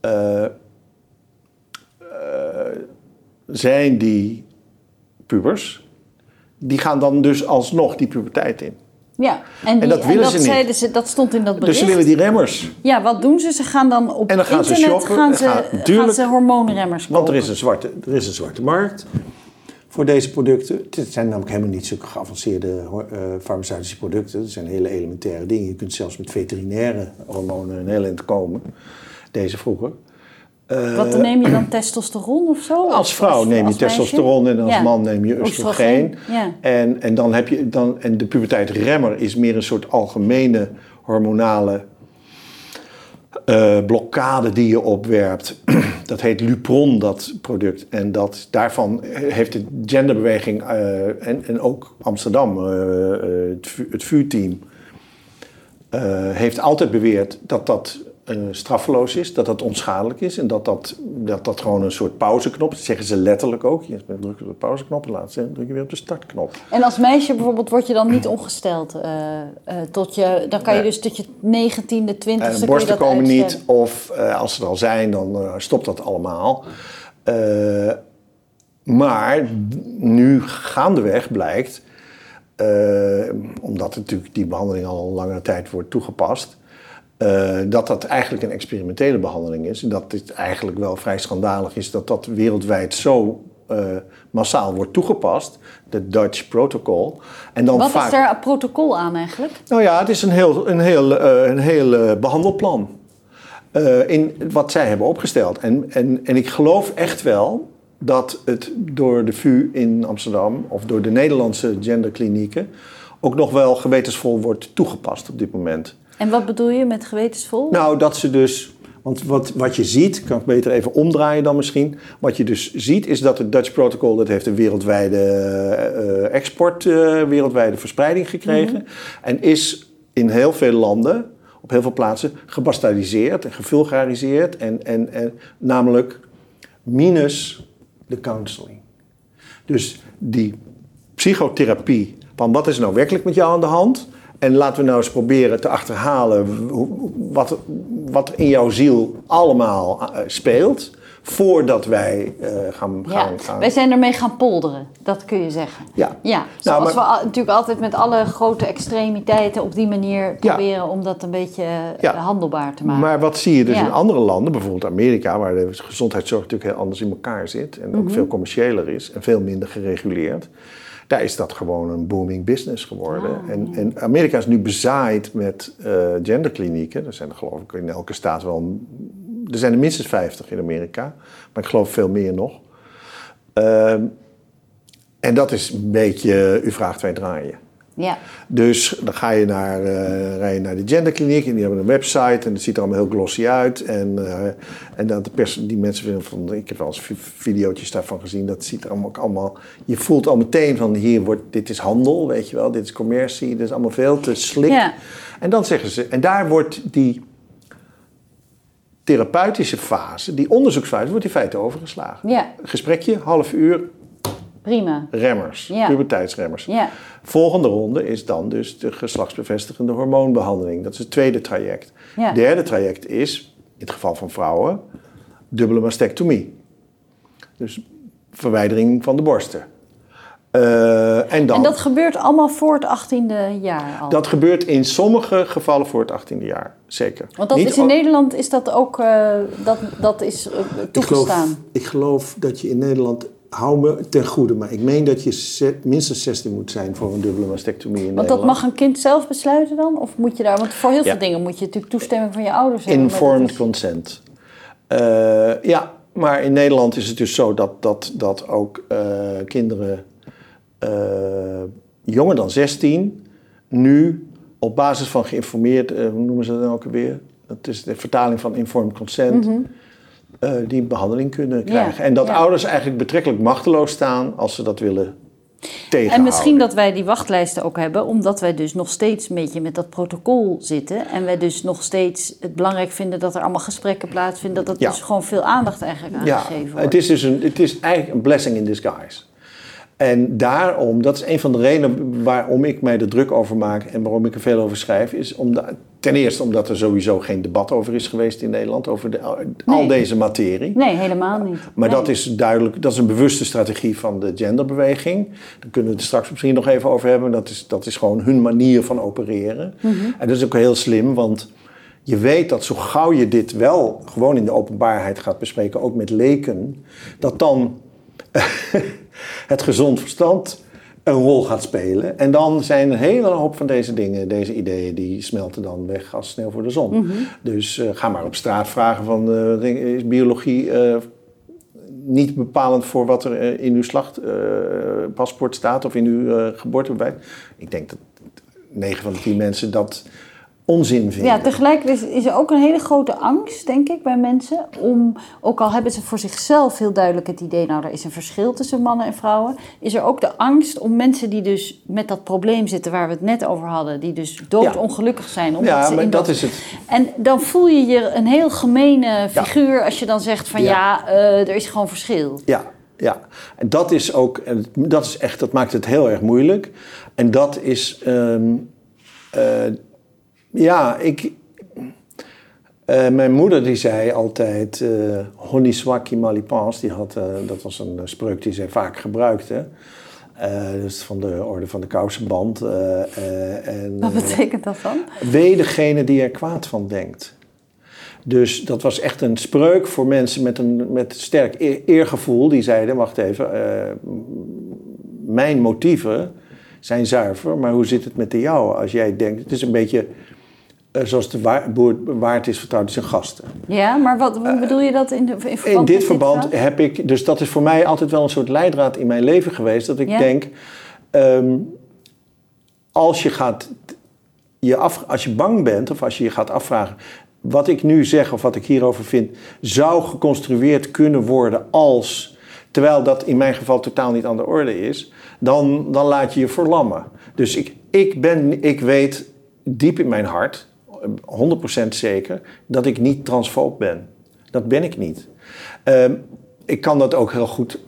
eh, zijn die pubers, die gaan dan dus alsnog die puberteit in. Ja, en, die, dat willen ze niet. ze, dat stond in dat bericht. Dus ze willen die remmers. Ja, wat doen ze? Ze gaan dan op En dan gaan ze internet shoppen. gaan En ze, gaan- gaan tuurlijk. ze hormoonremmers kopen. Want er is, een zwarte, er is een zwarte markt voor deze producten. Het zijn namelijk helemaal niet zulke geavanceerde eh, farmaceutische producten. Het zijn hele elementaire dingen. Je kunt zelfs met veterinaire hormonen heel eind komen. Deze vroeger. Eh, Wat neem je dan, testosteron of zo? als vrouw als- neem je testosteron en als Ja. man neem je oestrogeen. Ja. En, en dan heb je dan, en de puberteitremmer is meer een soort algemene hormonale eh, blokkade die je opwerpt. *clears throat* dat heet Lupron, dat product. En dat, daarvan heeft de genderbeweging eh, en, en ook Amsterdam, het, het VU-team, eh, heeft altijd beweerd dat dat eh, straffeloos is, dat dat onschadelijk is en dat dat, dat dat gewoon een soort pauzeknop is. Dat zeggen ze letterlijk ook. Je drukt op de pauzeknop en later druk je weer op de startknop. En als meisje bijvoorbeeld word je dan niet ongesteld eh, eh, tot je... Dan kan je dus tot je 19e, 20e... Eh, kun je borsten komen niet, of als ze er al zijn, dan stopt dat allemaal. Maar nu gaandeweg blijkt, omdat natuurlijk die behandeling al een langere tijd wordt toegepast, eh, dat dat eigenlijk een experimentele behandeling is. En dat dit eigenlijk wel vrij schandalig is dat dat wereldwijd zo eh, massaal wordt toegepast, de Dutch Protocol. En dan Wat vaak... is daar een protocol aan eigenlijk? Nou ja, het is een heel, een heel, eh, een heel eh, behandelplan. eh, in wat zij hebben opgesteld. En, en, en ik geloof echt wel dat het door de VU in Amsterdam of door de Nederlandse genderklinieken ook nog wel gewetensvol wordt toegepast op dit moment. En wat bedoel je met gewetensvol? Nou, dat ze dus. Want wat, wat je ziet, kan ik beter even omdraaien dan misschien. Wat je dus ziet is dat het Dutch Protocol dat heeft een wereldwijde eh, export, eh, wereldwijde verspreiding gekregen. En is in heel veel landen, op heel veel plaatsen, gebastardiseerd en gevulgariseerd. En, en, en, namelijk minus de counseling. Dus die psychotherapie, van wat is nou werkelijk met jou aan de hand? En laten we nou eens proberen te achterhalen wat, wat in jouw ziel allemaal eh, speelt. Voordat wij eh, gaan, ja, gaan, gaan. wij zijn ermee gaan polderen, dat kun je zeggen. Ja. Ja, Nou, maar- we natuurlijk altijd met alle grote extremiteiten op die manier proberen om dat een beetje eh, Ja. handelbaar te maken. Maar wat zie je dus in andere landen, bijvoorbeeld Amerika, waar de gezondheidszorg natuurlijk heel anders in elkaar zit en Mhm. ook veel commerciëler is en veel minder gereguleerd. Daar is dat gewoon een booming business geworden. Ah, en, en Amerika is nu bezaaid met eh, genderklinieken. Er zijn er geloof ik in elke staat wel. een- Er zijn er minstens 50 in Amerika, maar ik geloof veel meer nog. Ehm, en dat is een beetje, u vraagt wij draaien. Ja. Dus dan ga je naar, eh, rij je naar de genderkliniek en die hebben een website en het ziet er allemaal heel glossy uit. En, eh, en dat de pers, die mensen vinden van, ik heb wel eens vi- videootjes daarvan gezien, dat ziet er allemaal, ook allemaal, je voelt al meteen van hier wordt, dit is handel, weet je wel, dit is commercie, dit is allemaal veel te slik. Ja. En dan zeggen ze, en daar wordt die therapeutische fase, die onderzoeksfase, wordt in feite overgeslagen. Ja. Gesprekje, half uur, prima. remmers, Ja. puberteitsremmers. Ja. Volgende ronde is dan dus de geslachtsbevestigende hormoonbehandeling. Dat is het tweede traject. Ja. Het derde traject is, in het geval van vrouwen, dubbele mastectomie. Dus verwijdering van de borsten. Eh, en dan, En dat gebeurt allemaal voor het 18e jaar al. dat gebeurt in sommige gevallen voor het 18e jaar, zeker. Want dat Niet is in al- Nederland is dat ook eh, dat, dat is eh, ik geloof, toegestaan. ik geloof dat je in Nederland, hou me ten goede, maar ik meen dat je minstens 16 moet zijn voor een dubbele mastectomie in Want Nederland. dat mag een kind zelf besluiten dan? Of moet je daar, want voor heel Ja. veel dingen moet je natuurlijk toestemming van je ouders hebben. Informed is- consent. Eh, ja, maar in Nederland is het dus zo dat, dat, dat ook eh, kinderen eh, jonger dan 16 nu op basis van geïnformeerd, hoe noemen ze dat dan ook alweer? Dat is de vertaling van informed consent. Eh, die behandeling kunnen krijgen. en dat ja. ouders eigenlijk betrekkelijk machteloos staan als ze dat willen tegenhouden. En misschien dat wij die wachtlijsten ook hebben, omdat wij dus nog steeds een beetje met dat protocol zitten. En wij dus nog steeds het belangrijk vinden dat er allemaal gesprekken plaatsvinden. Dat Ja. dus gewoon veel aandacht eigenlijk aan Ja, gegeven wordt. het is dus een, het is eigenlijk een blessing in disguise. En daarom, dat is een van de redenen waarom ik mij er druk over maak en waarom ik er veel over schrijf, is ten eerste omdat er sowieso geen debat over is geweest in Nederland, over de, al Nee. deze materie. Nee, helemaal niet. Maar Nee. dat is duidelijk, dat is een bewuste strategie van de genderbeweging. Daar kunnen we het straks misschien nog even over hebben. Dat is, dat is gewoon hun manier van opereren. Mhm. En dat is ook heel slim, want je weet dat zo gauw je dit wel gewoon in de openbaarheid gaat bespreken, ook met leken, dat dan *laughs* het gezond verstand een rol gaat spelen. En dan zijn een hele hoop van deze dingen, deze ideeën, die smelten dan weg als sneeuw voor de zon. Dus eh, ga maar op straat vragen van, eh, is biologie eh, niet bepalend voor wat er in uw slachtpaspoort staat of in uw geboortebewijs? Ik denk dat 9 van de 10 mensen dat onzin vinden. Ja, tegelijkertijd is, er ook een hele grote angst, denk ik, bij mensen. Om, ook al hebben ze voor zichzelf heel duidelijk het idee, nou, er is een verschil tussen mannen en vrouwen. Is er ook de angst om mensen die dus met dat probleem zitten waar we het net over hadden. Die dus doodongelukkig zijn. Omdat Ja, ze maar dat is het. En dan voel je je een heel gemene figuur als je dan zegt van ja, Ja. eh, er is gewoon verschil. Ja, ja. En dat is ook, dat is echt, dat maakt het heel erg moeilijk. En dat is, ehm, eh, ja, ik. eh, mijn moeder die zei altijd, eh honi soit mal y pense, die had, eh, dat was een spreuk die zij vaak gebruikte. Eh dus van de orde van de kousenband. en, Wat betekent dat dan? Wee degene die er kwaad van denkt. Dus dat was echt een spreuk voor mensen met een met sterk eer- eergevoel. Die zeiden, wacht even, mijn motieven zijn zuiver, maar hoe zit het met de jouwe? Als jij denkt, het is een beetje zoals de boer waard is vertrouwd zijn gasten. Ja, maar wat, hoe bedoel je dat in, de, in verband In dit verband heb ik, dus dat is voor mij altijd wel een soort leidraad in mijn leven geweest. Dat ik Ja. denk, ehm, als je gaat je af, als je bang bent of als je je gaat afvragen wat ik nu zeg of wat ik hierover vind, zou geconstrueerd kunnen worden als, terwijl dat in mijn geval totaal niet aan de orde is, dan, dan laat je je verlammen. Dus ik, ik, ben, ik weet diep in mijn hart, 100% zeker, dat ik niet transfoob ben. Dat ben ik niet. Ehm, ik kan dat ook heel goed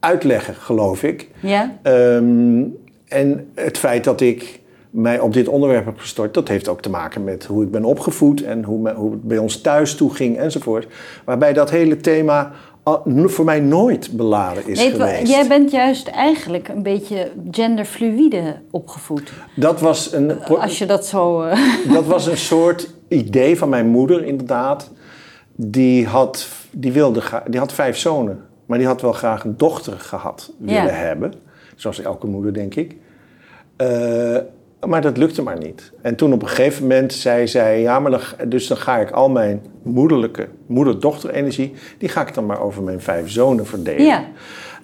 uitleggen, geloof ik. Ja? Ehm, en het feit dat ik mij op dit onderwerp heb gestort, dat heeft ook te maken met hoe ik ben opgevoed en hoe, me- hoe het bij ons thuis toe ging enzovoort. Waarbij dat hele thema voor mij nooit beladen is Nee, geweest. jij bent juist eigenlijk een beetje genderfluïde opgevoed. Dat was een, pro- Als je dat zo... eh, dat was een soort idee van mijn moeder, inderdaad. Die had, die wilde, die had vijf zonen, maar die had wel graag een dochter gehad willen Ja. hebben. Zoals elke moeder, denk ik. Eh, maar dat lukte maar niet. En toen op een gegeven moment zei zij: Ja, maar dan, ga- dus dan ga ik al mijn moederlijke, moeder-dochter-energie, die ga ik dan maar over mijn vijf zonen verdelen. ja.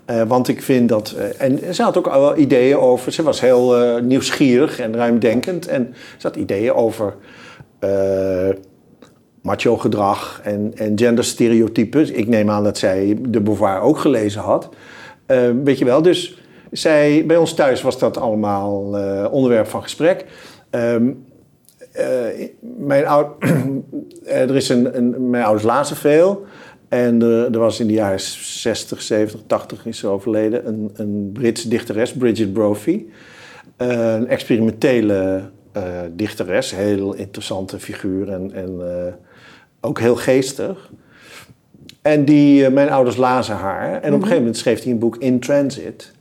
Eh, want ik vind dat. eh, en ze had ook al wel ideeën over. Ze was heel eh, nieuwsgierig en ruimdenkend. En ze had ideeën over. macho gedrag en, en genderstereotypes. Ik neem aan dat zij de Beauvoir ook gelezen had. Weet je wel, dus zij, bij ons thuis was dat allemaal eh, onderwerp van gesprek. Ehm, eh, mijn oud, *clears throat* eh, er is een, een, mijn ouders lazen veel. En er, er was in de jaren 60, 70, 80 is ze overleden een, een Britse dichteres, Bridget Brophy. Een experimentele dichteres, heel interessante figuur en, en ook heel geestig. En die, mijn ouders lazen haar. En op een gegeven moment schreef hij een boek In Transit.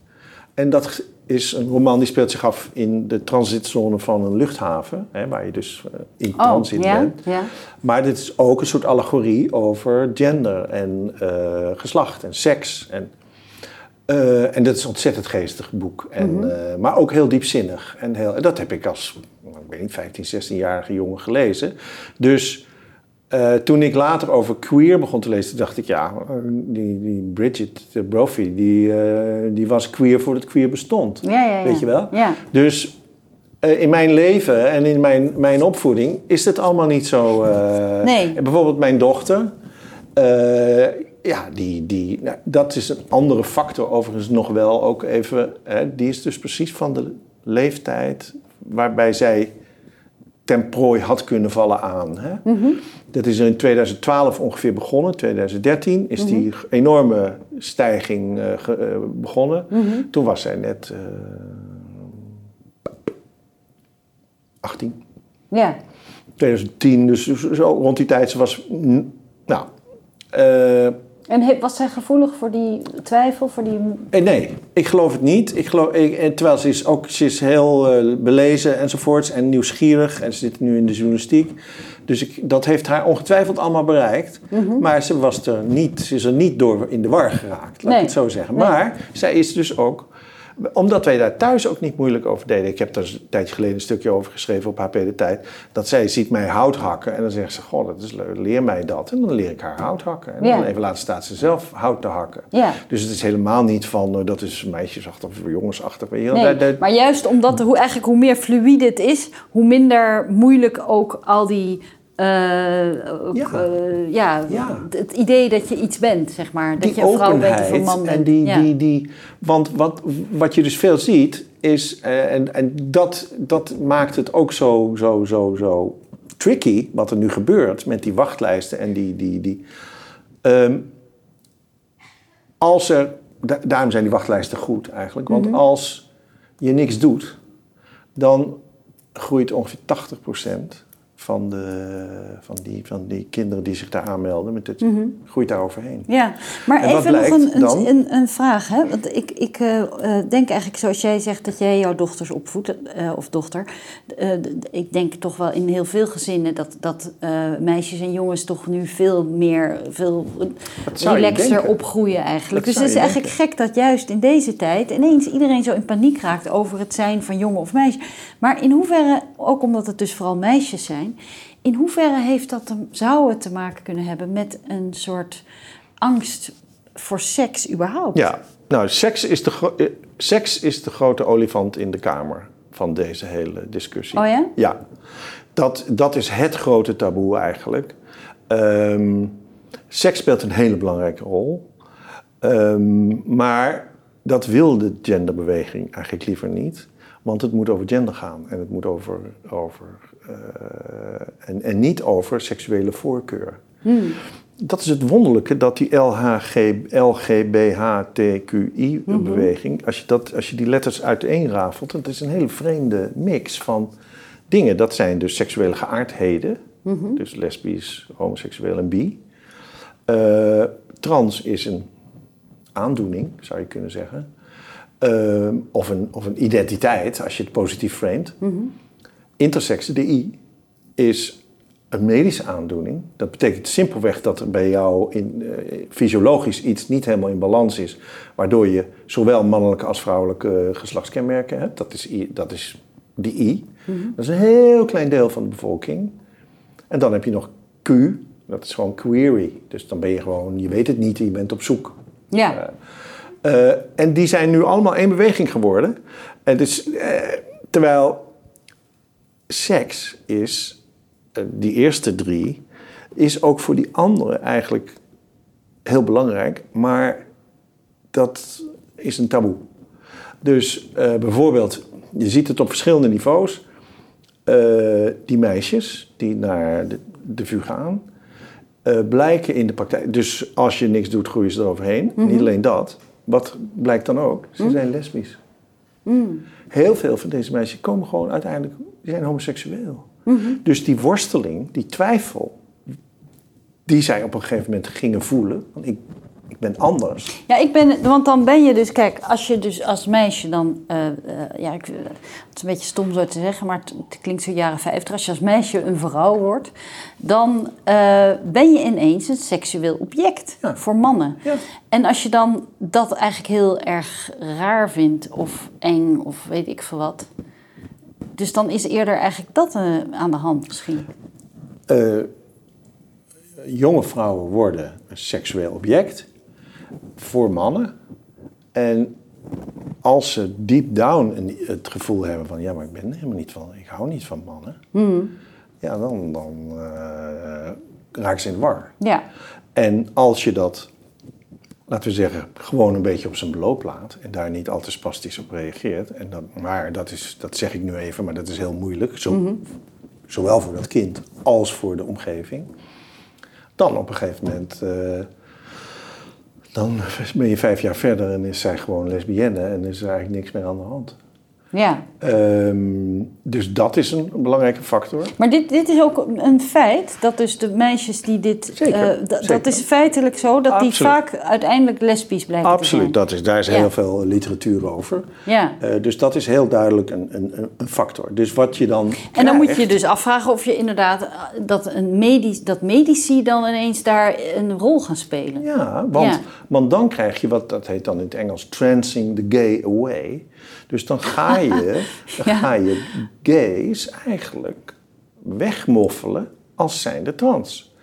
En dat is een roman die speelt zich af in de transitzone van een luchthaven. Hè, waar je dus eh, in Oh, transit bent. Maar dit is ook een soort allegorie over gender en eh, geslacht en seks. En, eh, en dat is een ontzettend geestig boek. En, eh, maar ook heel diepzinnig. En, heel, en dat heb ik als ik weet niet, 15, 16-jarige jongen gelezen. Dus eh, toen ik later over queer begon te lezen, dacht ik, ja, die, die Bridget Brophy, die, eh, die was queer voordat queer bestond. Ja, ja, ja. Weet je wel? Ja. Dus eh, in mijn leven en in mijn, mijn opvoeding is het allemaal niet zo. Nee. Bijvoorbeeld mijn dochter. ja, die, die, nou, dat is een andere factor overigens nog wel ook even. Hè, die is dus precies van de leeftijd waarbij zij ten prooi had kunnen vallen aan. Hè? Mhm. Dat is in 2012 ongeveer begonnen. 2013 is Mhm. die enorme stijging eh, ge- eh, begonnen. Mhm. Toen was zij net eh 18. ja. 2010, dus zo rond die tijd. Ze was, nou, eh, En was zij gevoelig voor die twijfel, voor die... eh, nee, ik geloof het niet. Ik geloof, ik, en terwijl ze is ook ze is heel eh, belezen enzovoorts en nieuwsgierig en ze zit nu in de journalistiek. Dus ik, dat heeft haar ongetwijfeld allemaal bereikt. Mhm. Maar ze, was er niet, ze is er niet door in de war geraakt, laat Nee. ik het zo zeggen. Nee. Maar zij is dus ook, omdat wij daar thuis ook niet moeilijk over deden. Ik heb daar een tijdje geleden een stukje over geschreven op HP De Tijd. Dat zij ziet mij hout hakken en dan zegt ze, goh, dat is leuk, leer mij dat. En dan leer ik haar hout hakken. En dan even later staat ze zelf hout te hakken. Ja. Dus het is helemaal niet van, eh, dat is meisjesachtig of jongensachtig. Nee, Daar- daar- maar juist omdat hoe, eigenlijk hoe meer fluïde het is, hoe minder moeilijk ook al die... eh, ook, Ja. eh, ja, Ja. het idee dat je iets bent, zeg maar. Dat die je een vrouw bent of een man bent. En die, ja. die, die, want wat, wat je dus veel ziet, is, eh, en, en dat, dat maakt het ook zo, zo, zo, zo tricky, wat er nu gebeurt met die wachtlijsten en die. die, die Ehm, als er, da- daarom zijn die wachtlijsten goed eigenlijk, want Mhm. als je niks doet, dan groeit ongeveer 80% van, de, van, die, van die kinderen die zich daar aanmelden, met het, groeit daar overheen. Ja, maar En even nog een, dan? een, een, vraag. Hè? Want ik, ik eh, eh, denk eigenlijk, zoals jij zegt dat jij jouw dochters opvoedt, eh, of dochter. ik denk toch wel in heel veel gezinnen dat, dat meisjes en jongens toch nu veel meer, veel relaxer opgroeien eigenlijk. Dat dus het is eigenlijk gek dat juist in deze tijd ineens iedereen zo in paniek raakt over het zijn van jongen of meisje. Maar in hoeverre, ook omdat het dus vooral meisjes zijn, in hoeverre heeft dat te, zou het te maken kunnen hebben met een soort angst voor seks überhaupt? Ja, nou, seks is, de eh, seks is de grote olifant in de kamer van deze hele discussie. Oh ja? Ja, dat, dat is het grote taboe eigenlijk. Ehm, seks speelt een hele belangrijke rol. Ehm, maar dat wil de genderbeweging eigenlijk liever niet. Want het moet over gender gaan en het moet over. over en, en niet over seksuele voorkeur. Dat is het wonderlijke dat die LHG, LGBTQI-beweging, als, je dat, als je die letters uiteenrafelt, het is een hele vreemde mix van dingen. Dat zijn dus seksuele geaardheden, dus lesbisch, homoseksueel en bi. Eh, trans is een aandoening, zou je kunnen zeggen. Ehm, of, een, of een identiteit, als je het positief framet. Intersex, de I, is een medische aandoening. Dat betekent simpelweg dat er bij jou in, eh, fysiologisch iets niet helemaal in balans is, waardoor je zowel mannelijke als vrouwelijke geslachtskenmerken hebt. Dat is, I, dat is die I. Dat is een heel klein deel van de bevolking. En dan heb je nog Q, dat is gewoon query. Dus dan ben je gewoon, je weet het niet, je bent op zoek. Ja. Eh, en die zijn nu allemaal één beweging geworden. En dus, eh, terwijl seks is, eh, die eerste drie, is ook voor die anderen eigenlijk heel belangrijk, maar dat is een taboe. Dus eh, bijvoorbeeld, je ziet het op verschillende niveaus. Eh, die meisjes die naar de, de VU gaan, blijken in de praktijk. Dus als je niks doet, groeien ze eroverheen. Niet alleen dat. Wat blijkt dan ook? Ze zijn lesbisch. Heel veel van deze meisjes komen gewoon uiteindelijk, die zijn homoseksueel. Dus die worsteling, die twijfel, die zij op een gegeven moment gingen voelen. Want ik, ik ben anders. Ja, ik ben, want dan ben je dus, kijk, als je dus als meisje dan, eh, eh, ja, ik, het is een beetje stom zo te zeggen, maar het, het klinkt zo jaren 50. Als je als meisje een vrouw wordt, dan eh, ben je ineens een seksueel object Ja. voor mannen. Ja. En als je dan dat eigenlijk heel erg raar vindt of eng of weet ik veel wat. Dus dan is eerder eigenlijk dat eh, aan de hand misschien. Eh, jonge vrouwen worden een seksueel object voor mannen. En als ze deep down het gevoel hebben van... ja, maar ik ben helemaal niet van... ik hou niet van mannen. Ja, dan, dan raken ze in de war. Ja, En als je dat, laten we zeggen, gewoon een beetje op zijn beloop laat en daar niet al te spastisch op reageert, en dat, maar dat, is, dat zeg ik nu even, maar dat is heel moeilijk, zo, zowel voor dat kind als voor de omgeving, dan op een gegeven moment, eh, dan ben je vijf jaar verder en is zij gewoon lesbienne en is er eigenlijk niks meer aan de hand. Ja. Ehm, dus dat is een belangrijke factor. Maar dit, dit is ook een feit, dat dus de meisjes die dit... Zeker, eh, dat is feitelijk zo, dat die vaak uiteindelijk lesbisch blijken Absoluut, te zijn. dat is, daar is Ja. heel veel literatuur over. Ja. Eh, dus dat is heel duidelijk een, een, een factor. Dus wat je dan. En dan moet je dus afvragen of je inderdaad eh, dat, een medisch, dat medici dan ineens daar een rol gaan spelen. Ja, want, Ja. want dan krijg je wat dat heet dan in het Engels trancing the gay away. Dus dan ga je, *laughs* dan Ja. ga je gays eigenlijk wegmoffelen als zijnde trans.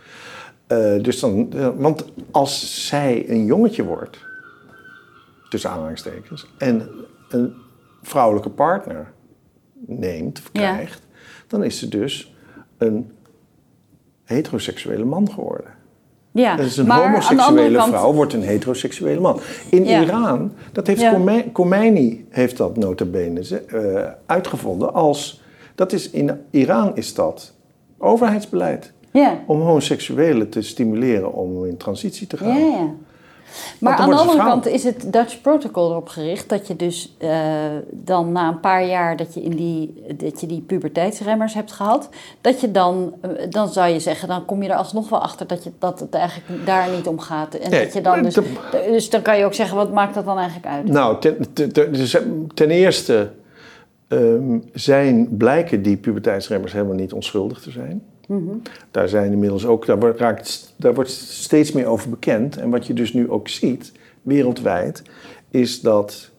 Eh, dus dan, eh, want als zij een jongetje wordt, tussen aanhalingstekens, en een vrouwelijke partner neemt of Ja. krijgt, dan is ze dus een heteroseksuele man geworden. Ja, Dus een maar homoseksuele kant- vrouw wordt een heteroseksuele man. In Ja. Iran, dat heeft Ja. Khome- Khomeini heeft dat nota bene eh, uitgevonden als... Dat is, in Iran is dat overheidsbeleid. Ja, Om homoseksuelen te stimuleren om in transitie te gaan. ja, ja. Maar aan de andere kant is het Dutch Protocol erop gericht dat je dus eh, dan na een paar jaar dat je, in die, dat je die puberteitsremmers hebt gehad, dat je dan, eh, dan zou je zeggen, dan kom je er alsnog wel achter dat, je, dat het eigenlijk daar niet om gaat. En Nee, dat je dan dus, de- dus dan kan je ook zeggen, wat maakt dat dan eigenlijk uit? Nou, ten, ten, ten- dus, ten eerste ehm, zijn, blijken die puberteitsremmers helemaal niet onschuldig te zijn. Daar zijn inmiddels ook, daar wordt, raakt, daar wordt steeds meer over bekend. En wat je dus nu ook ziet, wereldwijd, is dat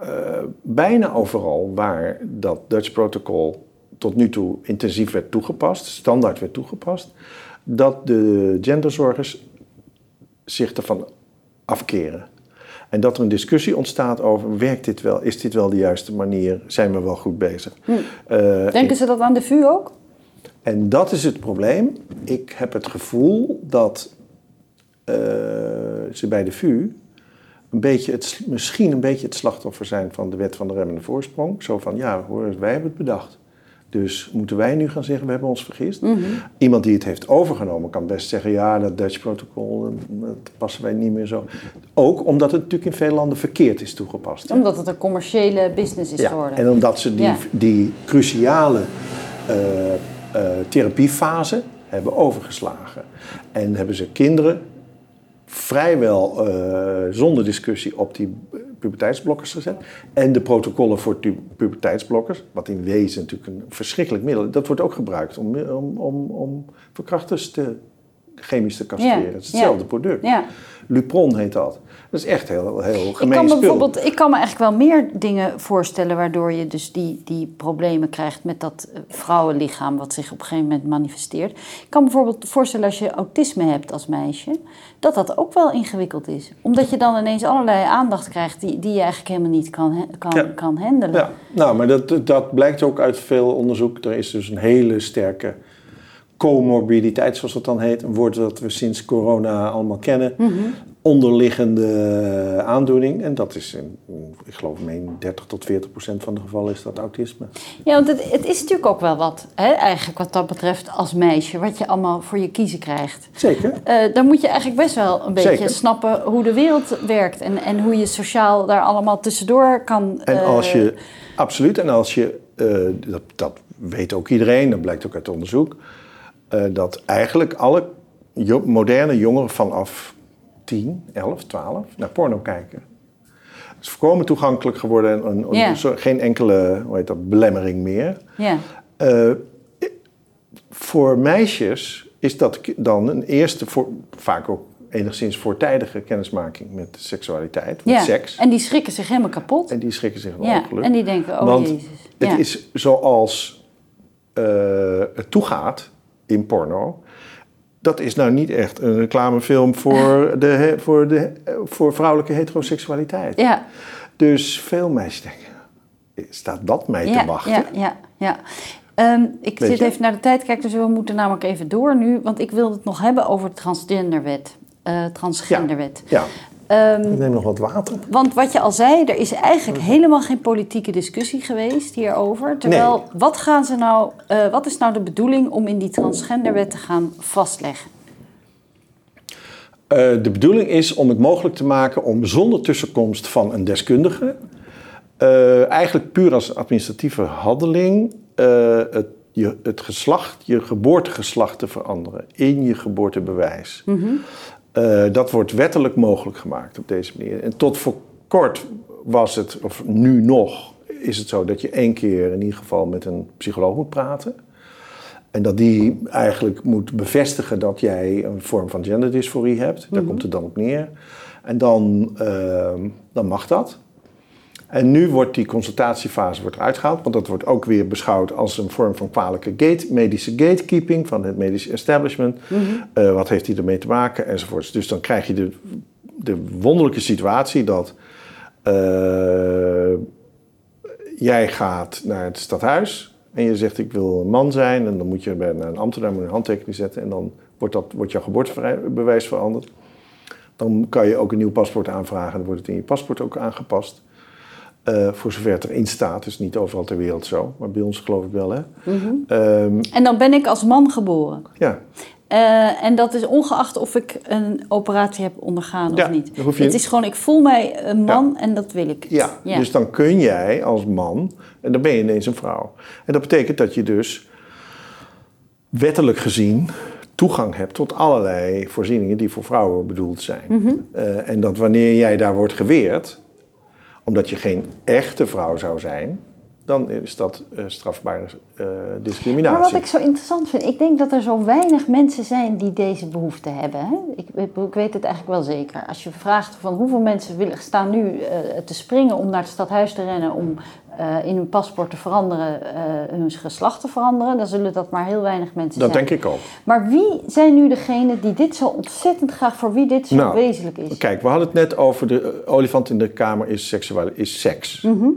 eh, bijna overal waar dat Dutch Protocol tot nu toe intensief werd toegepast, standaard werd toegepast, dat de genderzorgers zich ervan afkeren. En dat er een discussie ontstaat over, werkt dit wel? Is dit wel de juiste manier? Zijn we wel goed bezig? Eh, Denken ze dat aan de VU ook? En dat is het probleem. Ik heb het gevoel dat eh, ze bij de VU een beetje het, misschien een beetje het slachtoffer zijn van de wet van de remmende voorsprong. Zo van, ja, hoor, wij hebben het bedacht. Dus moeten wij nu gaan zeggen, we hebben ons vergist? Iemand die het heeft overgenomen kan best zeggen, ja, dat Dutch protocol, dat passen wij niet meer zo. Ook omdat het natuurlijk in veel landen verkeerd is toegepast. Omdat het een commerciële business is Ja, geworden. en omdat ze die, Ja. die cruciale eh, therapiefase hebben overgeslagen. En hebben ze kinderen vrijwel eh, zonder discussie op die puberteitsblokkers gezet. En de protocollen voor pu- puberteitsblokkers, wat in wezen natuurlijk een verschrikkelijk middel dat wordt ook gebruikt om, om, om, om verkrachters te, chemisch te castreren. Ja, Het is hetzelfde ja. product. Ja. Lupron heet dat. Dat is echt heel, heel Ik gemeen kan, me bijvoorbeeld, ik kan me eigenlijk wel meer dingen voorstellen waardoor je dus die, die problemen krijgt met dat eh, vrouwenlichaam wat zich op een gegeven moment manifesteert. Ik kan me bijvoorbeeld voorstellen als je autisme hebt als meisje, dat dat ook wel ingewikkeld is. Omdat je dan ineens allerlei aandacht krijgt die, die je eigenlijk helemaal niet kan, kan, Ja. kan handelen. Ja, nou, maar dat, dat blijkt ook uit veel onderzoek. Er is dus een hele sterke comorbiditeit, zoals dat dan heet. Een woord dat we sinds corona allemaal kennen. Onderliggende aandoening. En dat is, in, ik geloof, meen 30 tot 40 procent van de gevallen is dat autisme. Ja, want het, het is natuurlijk ook wel wat, hè, eigenlijk wat dat betreft als meisje, wat je allemaal voor je kiezen krijgt. Zeker. Eh, dan moet je eigenlijk best wel een beetje Zeker. snappen hoe de wereld werkt en, en hoe je sociaal daar allemaal tussendoor kan. En eh, als je, absoluut, en als je, eh, dat, dat weet ook iedereen, dat blijkt ook uit onderzoek, dat eigenlijk alle moderne jongeren vanaf 10, 11, 12 naar porno kijken. Het is volkomen toegankelijk geworden en Ja. zo- geen enkele hoe heet dat, belemmering meer. Ja, Eh, voor meisjes is dat dan een eerste, voor, vaak ook enigszins voortijdige kennismaking met seksualiteit, met ja. seks. En die schrikken zich helemaal kapot. En die schrikken zich een ja, en die denken, oh Want jezus. Het ja. is zoals eh, het toegaat in porno. Dat is nou niet echt een reclamefilm voor, de, voor, de, voor vrouwelijke heteroseksualiteit. ja, Dus veel meisjes denken, staat dat mij ja, te wachten? ja, ja, ja. Ehm, ik Weet zit je? even naar de tijd kijken, dus we moeten namelijk even door nu. Want ik wilde het nog hebben over de transgenderwet. Eh, transgenderwet. Ja. Ehm, Ik neem nog wat water. Want wat je al zei, er is eigenlijk helemaal geen politieke discussie geweest hierover. Terwijl, Nee. wat, gaan ze nou, eh, wat is nou de bedoeling om in die transgenderwet te gaan vastleggen? Eh, de bedoeling is om het mogelijk te maken om zonder tussenkomst van een deskundige, eh, eigenlijk puur als administratieve handeling, het, je, het geslacht, je geboortegeslacht te veranderen in je geboortebewijs. Eh, dat wordt wettelijk mogelijk gemaakt op deze manier. En tot voor kort was het, of nu nog, is het zo dat je één keer in ieder geval met een psycholoog moet praten. En dat die eigenlijk moet bevestigen dat jij een vorm van genderdysforie hebt. Daar komt het dan op neer. En dan, ehm, dan mag dat. En nu wordt die consultatiefase wordt eruit gehaald, want dat wordt ook weer beschouwd als een vorm van kwalijke gate, medische gatekeeping van het medische establishment. Eh, wat heeft die ermee te maken enzovoorts. Dus dan krijg je de, de wonderlijke situatie dat eh, jij gaat naar het stadhuis en je zegt ik wil een man zijn en dan moet je bij naar een ambtenaar een handtekening zetten en dan wordt, dat, wordt jouw geboortebewijs veranderd. Dan kan je ook een nieuw paspoort aanvragen en dan wordt het in je paspoort ook aangepast. Eh, voor zover het erin staat, is niet overal ter wereld zo, maar bij ons geloof ik wel hè. Ehm, En dan ben ik als man geboren. ja, Eh, en dat is ongeacht of ik een operatie heb ondergaan Ja, of niet. je- Het is gewoon, ik voel mij een man en dat wil ik. Ja, dus dan kun jij als man, en dan ben je ineens een vrouw. En dat betekent dat je dus wettelijk gezien toegang hebt tot allerlei voorzieningen die voor vrouwen bedoeld zijn. Eh, en dat wanneer jij daar wordt geweerd, omdat je geen echte vrouw zou zijn, dan is dat eh, strafbare eh, discriminatie. Maar wat ik zo interessant vind, ik denk dat er zo weinig mensen zijn die deze behoefte hebben. Hè? Ik, ik, weet het eigenlijk wel zeker. Als je vraagt van hoeveel mensen willen, staan nu eh, te springen om naar het stadhuis te rennen om eh, in hun paspoort te veranderen, eh, hun geslacht te veranderen, dan zullen dat maar heel weinig mensen dat zijn. denk ik ook. Maar wie zijn nu degenen die dit zo ontzettend graag, voor wie dit zo Nou, wezenlijk is? Kijk, we hadden het net over de eh, olifant in de kamer is, seksueel, is seks. Mhm.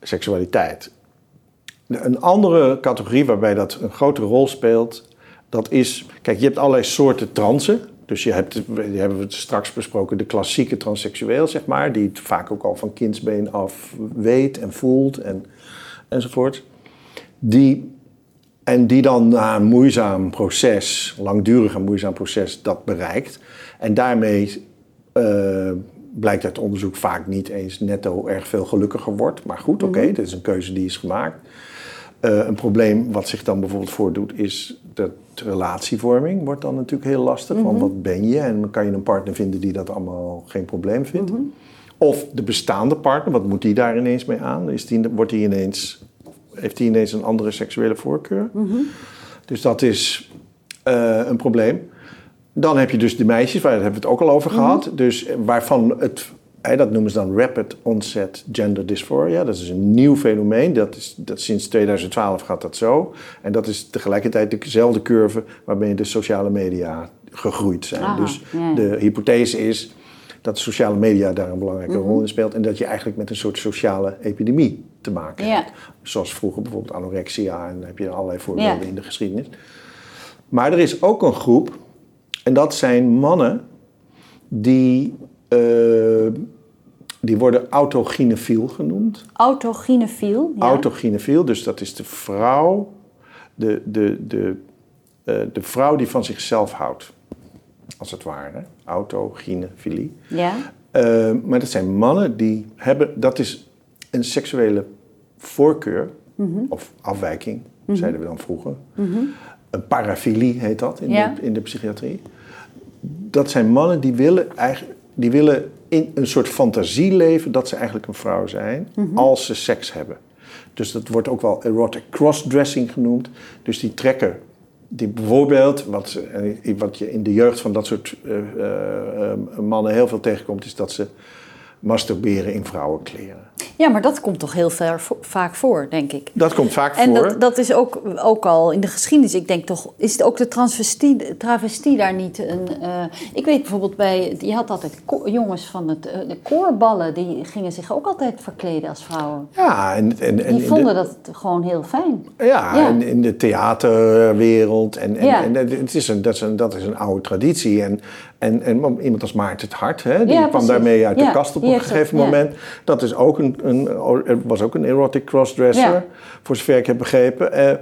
Seksualiteit. Een andere categorie waarbij dat een grotere rol speelt, dat is... Kijk, je hebt allerlei soorten transen. Dus je hebt, die hebben we het straks besproken, de klassieke transseksueel, zeg maar. Die het vaak ook al van kindsbeen af weet en voelt en, enzovoort. Die, en die dan na een moeizaam proces, langdurig en moeizaam proces, dat bereikt. En daarmee eh, blijkt uit onderzoek vaak niet eens netto erg veel gelukkiger wordt. Maar goed, oké, dat is een keuze die is gemaakt. Eh, een probleem wat zich dan bijvoorbeeld voordoet is dat relatievorming wordt dan natuurlijk heel lastig. Want wat ben je? En kan je een partner vinden die dat allemaal geen probleem vindt. Of de bestaande partner, wat moet die daar ineens mee aan? Is die, wordt die ineens, heeft die ineens een andere seksuele voorkeur? Dus dat is eh, een probleem. Dan heb je dus de meisjes, waar hebben we het ook al over gehad. Dus eh, waarvan het, dat noemen ze dan rapid onset gender dysphoria. Dat is een nieuw fenomeen. Dat is, dat sinds 2012 gaat dat zo. En dat is tegelijkertijd dezelfde curve waarmee de sociale media gegroeid zijn. Aha, dus ja, de hypothese is dat sociale media daar een belangrijke Mhm. rol in speelt. En dat je eigenlijk met een soort sociale epidemie te maken hebt. Zoals vroeger bijvoorbeeld anorexia. En dan heb je allerlei voorbeelden in de geschiedenis. Maar er is ook een groep, en dat zijn mannen die, die worden autogynefiel genoemd. Autogynefiel. Ja. Autogynefiel, dus dat is de vrouw, de, de, de, eh, de vrouw die van zichzelf houdt. Als het ware, autogynefilie. ja. Eh, maar dat zijn mannen die hebben, dat is een seksuele voorkeur of afwijking, zeiden we dan vroeger. Een parafilie heet dat in, Ja. de, in de psychiatrie. Dat zijn mannen die willen, eigenlijk, die willen in een soort fantasie leven dat ze eigenlijk een vrouw zijn als ze seks hebben. Dus dat wordt ook wel erotic crossdressing genoemd. Dus die trekken, die bijvoorbeeld, wat, eh, wat je in de jeugd van dat soort eh, eh, mannen heel veel tegenkomt, is dat ze masturberen in vrouwenkleren. ja, maar dat komt toch heel ver, vaak voor, denk ik. Dat komt vaak En voor. dat, dat is ook, ook al in de geschiedenis. Ik denk toch, is het ook de transvestie, travestie daar niet een... eh, ik weet bijvoorbeeld bij, je had altijd jongens van het, eh, de koorballen, die gingen zich ook altijd verkleden als vrouwen. ja, en, en, en Die de- vonden dat gewoon heel fijn. Ja, Ja. In, in de theaterwereld. En, en, Ja. en het is een, dat, is een, dat is een oude traditie. En, en, en iemand als Maarten het Hart, hè, die Ja, kwam daarmee uit de Ja, kast op een gegeven ja. moment. Dat is ook een, een, er was ook een erotic crossdresser, voor zover ik heb begrepen. Eh,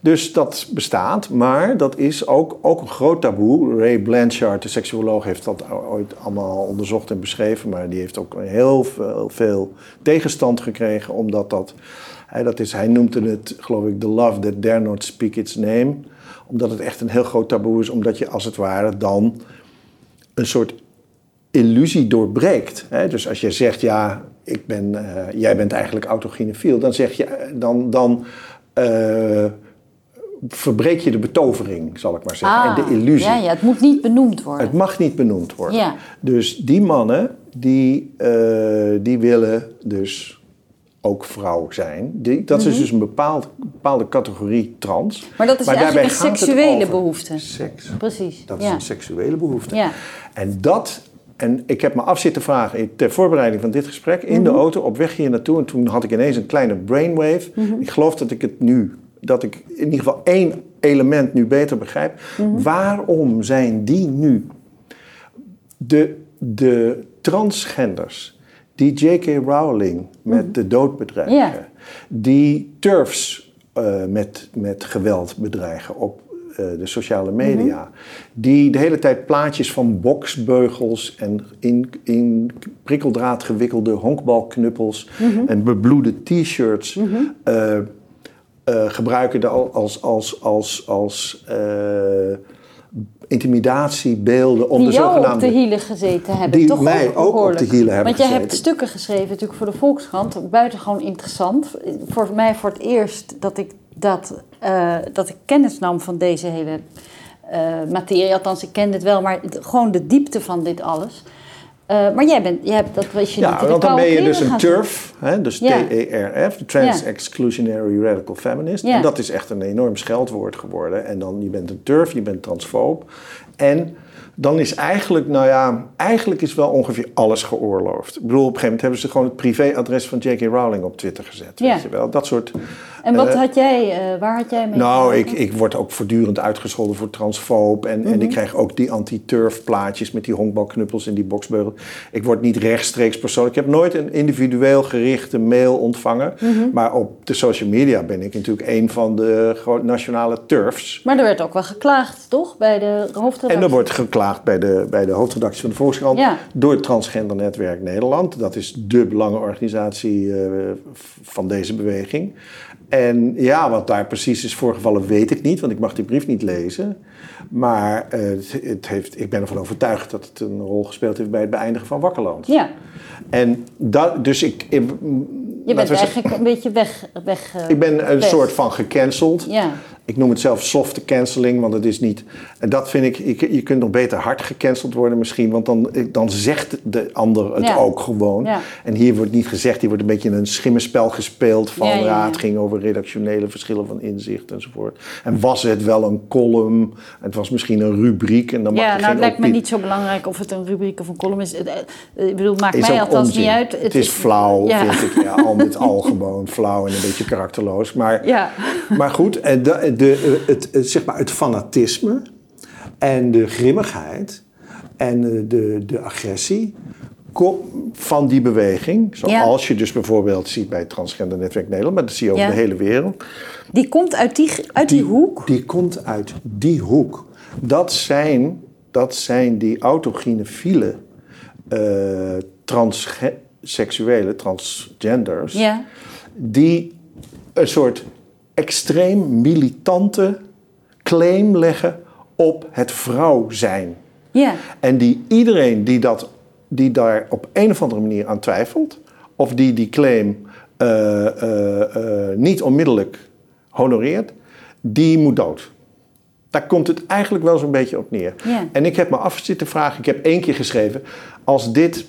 dus dat bestaat, maar dat is ook, ook een groot taboe. Ray Blanchard, de seksuoloog, heeft dat ooit allemaal onderzocht en beschreven. Maar die heeft ook heel veel, veel tegenstand gekregen, omdat dat... Hij, dat is, hij noemde het, geloof ik, the love that dare not speak its name. Omdat het echt een heel groot taboe is, omdat je als het ware dan een soort illusie doorbreekt. Hè? Dus als je zegt, ja, ik ben, eh, jij bent eigenlijk autogynefiel, dan zeg je, eh, dan, dan eh, verbreek je de betovering, zal ik maar zeggen, en de illusie. Ah, Ja, ja, het moet niet benoemd worden. Het mag niet benoemd worden. Ja. Dus die mannen, die, die willen dus ook vrouw zijn. Die, dat is dus een bepaald, bepaalde categorie trans. Mhm. Maar dat is eigenlijk daarbij een seksuele behoefte. Seks. Precies. Dat is ja. een seksuele behoefte. Ja. En dat, en ik heb me af zitten vragen ter voorbereiding van dit gesprek in Mhm. de auto op weg hier naartoe. En toen had ik ineens een kleine brainwave. Mhm. Ik geloof dat ik het nu, dat ik in ieder geval één element nu beter begrijp. Mhm. Waarom zijn die nu de, de transgenders die J.K. Rowling met de dood bedreigen, Mhm. Die turfs eh, met, met geweld bedreigen op eh, de sociale media, die de hele tijd plaatjes van boksbeugels en in, in prikkeldraad gewikkelde honkbalknuppels en bebloede t-shirts eh, eh, gebruiken als, als, als, als eh, intimidatiebeelden om die de jou op zogenaamde... de hielen gezeten hebben. Die toch mij ook op de hielen hebben Want jij hebt stukken geschreven natuurlijk voor de Volkskrant. Buitengewoon interessant. Voor mij voor het eerst dat ik, dat, eh, dat ik kennis nam van deze hele eh, materie. Althans, ik kende het wel, maar het- gewoon de diepte van dit alles. Eh, maar jij bent, jij dat was je niet Ja, in de want dan ben je dus een TERF, hè, dus Ja. T-E-R-F, de Trans Ja. Exclusionary Radical Feminist. Ja. En dat is echt een enorm scheldwoord geworden. En dan, je bent een TERF, je bent transfoob. En dan is eigenlijk, nou ja, eigenlijk is wel ongeveer alles geoorloofd. Ik bedoel, op een gegeven moment hebben ze gewoon het privéadres van J.K. Rowling op Twitter gezet. Ja. Weet je wel, dat soort... En wat Eh, had jij, eh, waar had jij mee Nou, ik, ik word ook voortdurend uitgescholden voor transfoob. En, en Mhm. ik krijg ook die anti-turf plaatjes met die honkbalknuppels en die boksbeugel. Ik word niet rechtstreeks persoonlijk. Ik heb nooit een individueel gerichte mail ontvangen. Mhm. Maar op de social media ben ik natuurlijk een van de gro- nationale turfs. Maar er werd ook wel geklaagd, toch? Bij de hoofdredactie. En er wordt geklaagd bij de, bij de hoofdredactie van de Volkskrant Ja. door het Transgender Netwerk Nederland. Dat is de belangenorganisatie eh, van deze beweging. En ja, wat daar precies is voorgevallen, weet ik niet, want ik mag die brief niet lezen. Maar eh, het, het heeft, ik ben ervan overtuigd dat het een rol gespeeld heeft bij het beëindigen van Wakkerland. Ja, En dat, dus ik. ik je bent eigenlijk een beetje weg... weg eh, *laughs* ik ben een weg. soort van gecanceld. Ja, Ik noem het zelf softe canceling, want het is niet. En dat vind ik, je, je kunt nog beter hard gecanceld worden misschien, want dan, dan zegt de ander het Ja. ook gewoon. Ja. En hier wordt niet gezegd, hier wordt een beetje een schimmenspel gespeeld van Ja, het ging over redactionele verschillen van inzicht enzovoort. En was het wel een column? Het was misschien een rubriek en dan mag je nou geen het lijkt me niet zo belangrijk of het een rubriek of een column is. Het, eh, Ik bedoel, maakt mij althans onzin. niet uit. Het, is flauw, vind ik. Ja, met al gewoon flauw en een beetje karakterloos. Maar Ja. Maar goed, en de, de, het, het, zeg maar het fanatisme en de grimmigheid en de, de, agressie van die beweging, zoals je dus bijvoorbeeld ziet bij het Transgender Netwerk Nederland, maar dat zie je over Ja. de hele wereld, Die komt uit die, uit die, hoek. die komt uit die hoek. Dat zijn, dat zijn die autogynefiele eh transseksuele, transgenders, Ja. die een soort extreem militante claim leggen op het vrouw zijn. Ja. En die iedereen die, dat, die daar op een of andere manier aan twijfelt, of die die claim eh, eh, eh, niet onmiddellijk honoreert, die moet dood. Daar komt het eigenlijk wel zo'n beetje op neer. Ja. En ik heb me af zitten vragen, ik heb één keer geschreven, als dit,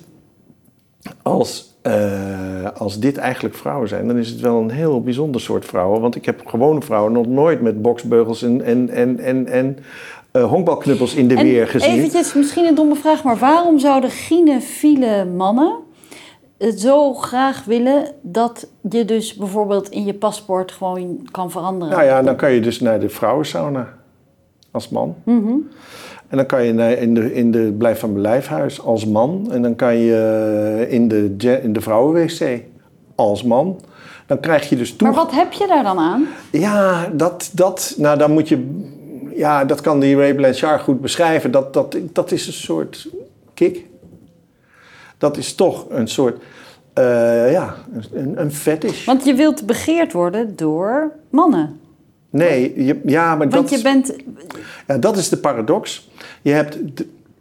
als, eh, als dit eigenlijk vrouwen zijn, dan is het wel een heel bijzonder soort vrouwen. Want ik heb gewone vrouwen nog nooit met boksbeugels en, en, en, en, en eh, honkbalknuppels in de En weer gezien. eventjes, misschien een domme vraag, maar waarom zouden gynefiele mannen het zo graag willen dat je dus bijvoorbeeld in je paspoort gewoon kan veranderen? Nou ja, dan kan je dus naar de vrouwensauna als man. Mhm. En dan kan je in de, in de Blijf van Blijfhuis als man. En dan kan je in de, in de vrouwenwc als man. Dan krijg je dus toe... Maar wat heb je daar dan aan? Ja, dat, dat, nou dan moet je, ja, dat kan die Ray Blanchard goed beschrijven. Dat, dat, dat is een soort kick. Dat is toch een soort, eh, ja, een, een fetish. Want je wilt begeerd worden door mannen. Nee, je, ja, maar Want dat, je bent... ja, dat is de paradox. Je hebt,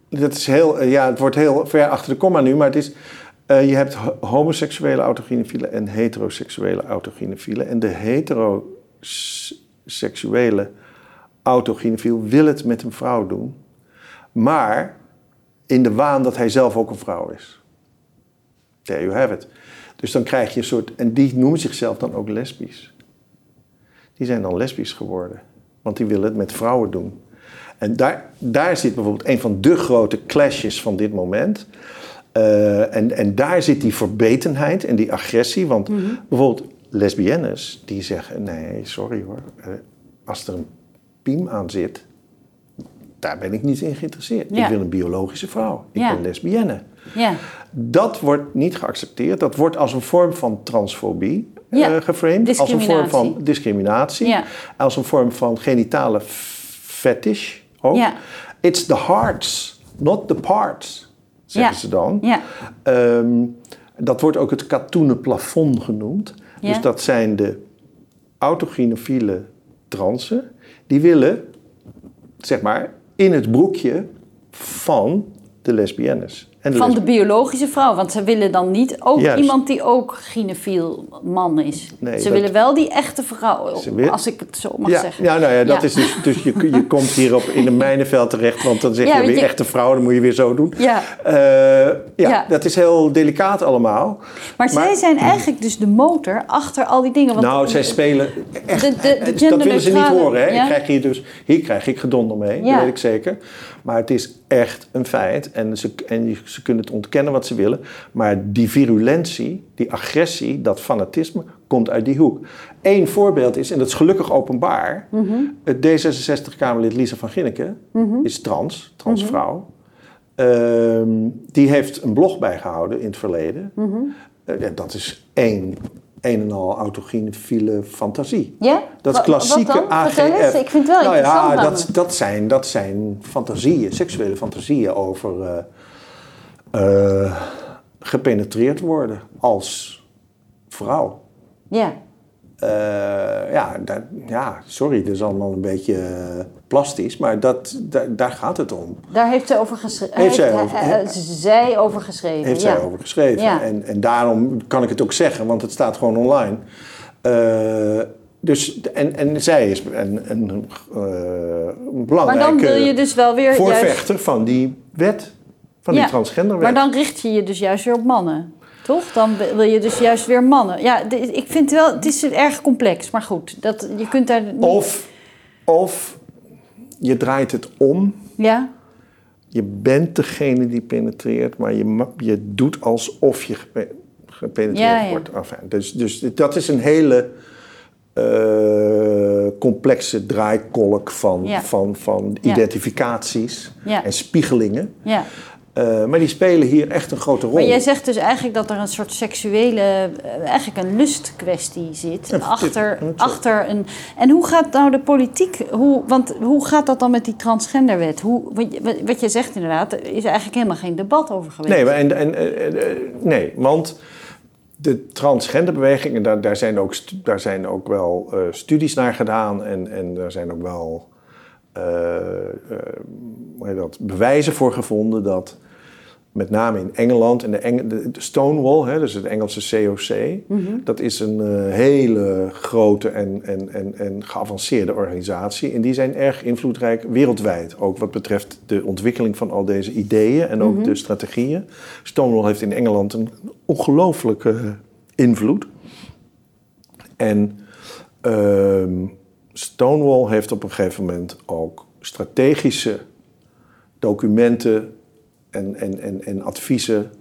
dat is heel, eh, ja, het wordt heel ver achter de komma nu, maar het is, eh, je hebt ho- homoseksuele autogynefielen en heteroseksuele autogynefielen. En de heteroseksuele autogynefiel wil het met een vrouw doen, maar in de waan dat hij zelf ook een vrouw is. There you have it. Dus dan krijg je een soort, en die noemen zichzelf dan ook lesbisch. Die zijn dan lesbisch geworden, want die willen het met vrouwen doen. En daar, daar zit bijvoorbeeld een van de grote clashes van dit moment. Eh, en, en daar zit die verbetenheid en die agressie. Want bijvoorbeeld lesbiennes die zeggen: nee, sorry hoor, eh, als er een piem aan zit, daar ben ik niet in geïnteresseerd. Ja. Ik wil een biologische vrouw. Ik Ja. ben lesbienne. Ja. Dat wordt niet geaccepteerd. Dat wordt als een vorm van transfobie Ja, eh, geframed. Als een vorm van discriminatie. discriminatie. Ja. Als een vorm van genitale fetish ook. Ja. It's the hearts, not the parts, zeggen Ja. ze dan. Ja. Ehm, dat wordt ook het katoenen plafond genoemd. Ja. Dus dat zijn de autogynefiele transen. Die willen, zeg maar, in het broekje van de lesbiennes. En Van de biologische vrouw, want ze willen dan niet ook Juist. iemand die ook gynefiel man is. Nee, ze dat- willen wel die echte vrouw, wil- als ik het zo mag ja, zeggen. ja, nou ja, dat Ja. is dus, dus je, je komt hierop in een *laughs* mijnenveld terecht, want dan zeg Ja, je weer je- echte vrouw, dan moet je weer zo doen. Ja. Eh, ja, dat is heel delicaat allemaal. Maar, zij zijn eigenlijk dus de motor achter al die dingen. Want nou, zij spelen echt. De- de- de dat willen ze niet horen. Hè? Ik krijg hier, dus, hier krijg ik gedonder mee, dat weet ik zeker. Maar het is echt een feit. En, ze, en ze kunnen het ontkennen wat ze willen. Maar die virulentie, die agressie, dat fanatisme, komt uit die hoek. Eén voorbeeld is, en dat is gelukkig openbaar. Mhm. Het D66-Kamerlid Lisa van Ginneken is trans, transvrouw. Ehm, die heeft een blog bijgehouden in het verleden. Mhm. Eh, dat is één, een en al autogene fantasie. Ja? Dat is Wa- klassieke? AGF. Ik vind het wel nou ja, dat, dat, zijn, dat zijn fantasieën, seksuele fantasieën over eh, gepenetreerd worden als vrouw. Ja. Eh, ja, dat, ja, sorry, dat is allemaal een beetje plastisch, maar dat, da- daar gaat het om. Daar heeft zij over geschreven. Heeft zij over- zij over geschreven. Heeft ja. zij over geschreven. Ja. En, en daarom kan ik het ook zeggen, want het staat gewoon online. Eh, dus, en, en zij is een, een, eh, een Maar belangrijke dan wil je dus wel weer juist... voorvechter van die wet, van Ja, die transgenderwet. Maar dan richt je je dus juist weer op mannen. Toch? Dan wil je dus juist weer mannen. Ja, ik vind wel, het is erg complex. Maar goed, dat, je kunt daar. Of, of je draait het om. Ja? Je bent degene die penetreert, maar je, je doet alsof je gepe- gepenetreerd Ja, ja. wordt. Enfin, dus, dus dat is een hele eh, complexe draaikolk van, Ja. van, van identificaties Ja. en spiegelingen. Eh, maar die spelen hier echt een grote rol. Maar jij zegt dus eigenlijk dat er een soort seksuele, eh, eigenlijk een lustkwestie zit. Ja, achter, dit- achter een. En hoe gaat nou de politiek, hoe, want hoe gaat dat dan met die transgenderwet? Hoe, wat, je- wat je zegt inderdaad, er is eigenlijk helemaal geen debat over geweest. Nee, maar en, en, eh, nee, want de transgenderbeweging, en daar, daar, zijn, ook, daar zijn ook wel studies naar gedaan en, en daar zijn ook wel hoe heet dat, bewijzen voor gevonden dat met name in Engeland en de, Eng- de Stonewall, hè, dus het Engelse COC, dat is een eh, hele grote en, en, en, en geavanceerde organisatie. En die zijn erg invloedrijk wereldwijd, ook wat betreft de ontwikkeling van al deze ideeën en ook de strategieën. Stonewall heeft in Engeland een ongelooflijke invloed. En ehm, Stonewall heeft op een gegeven moment ook strategische documenten en, en, en, en adviezen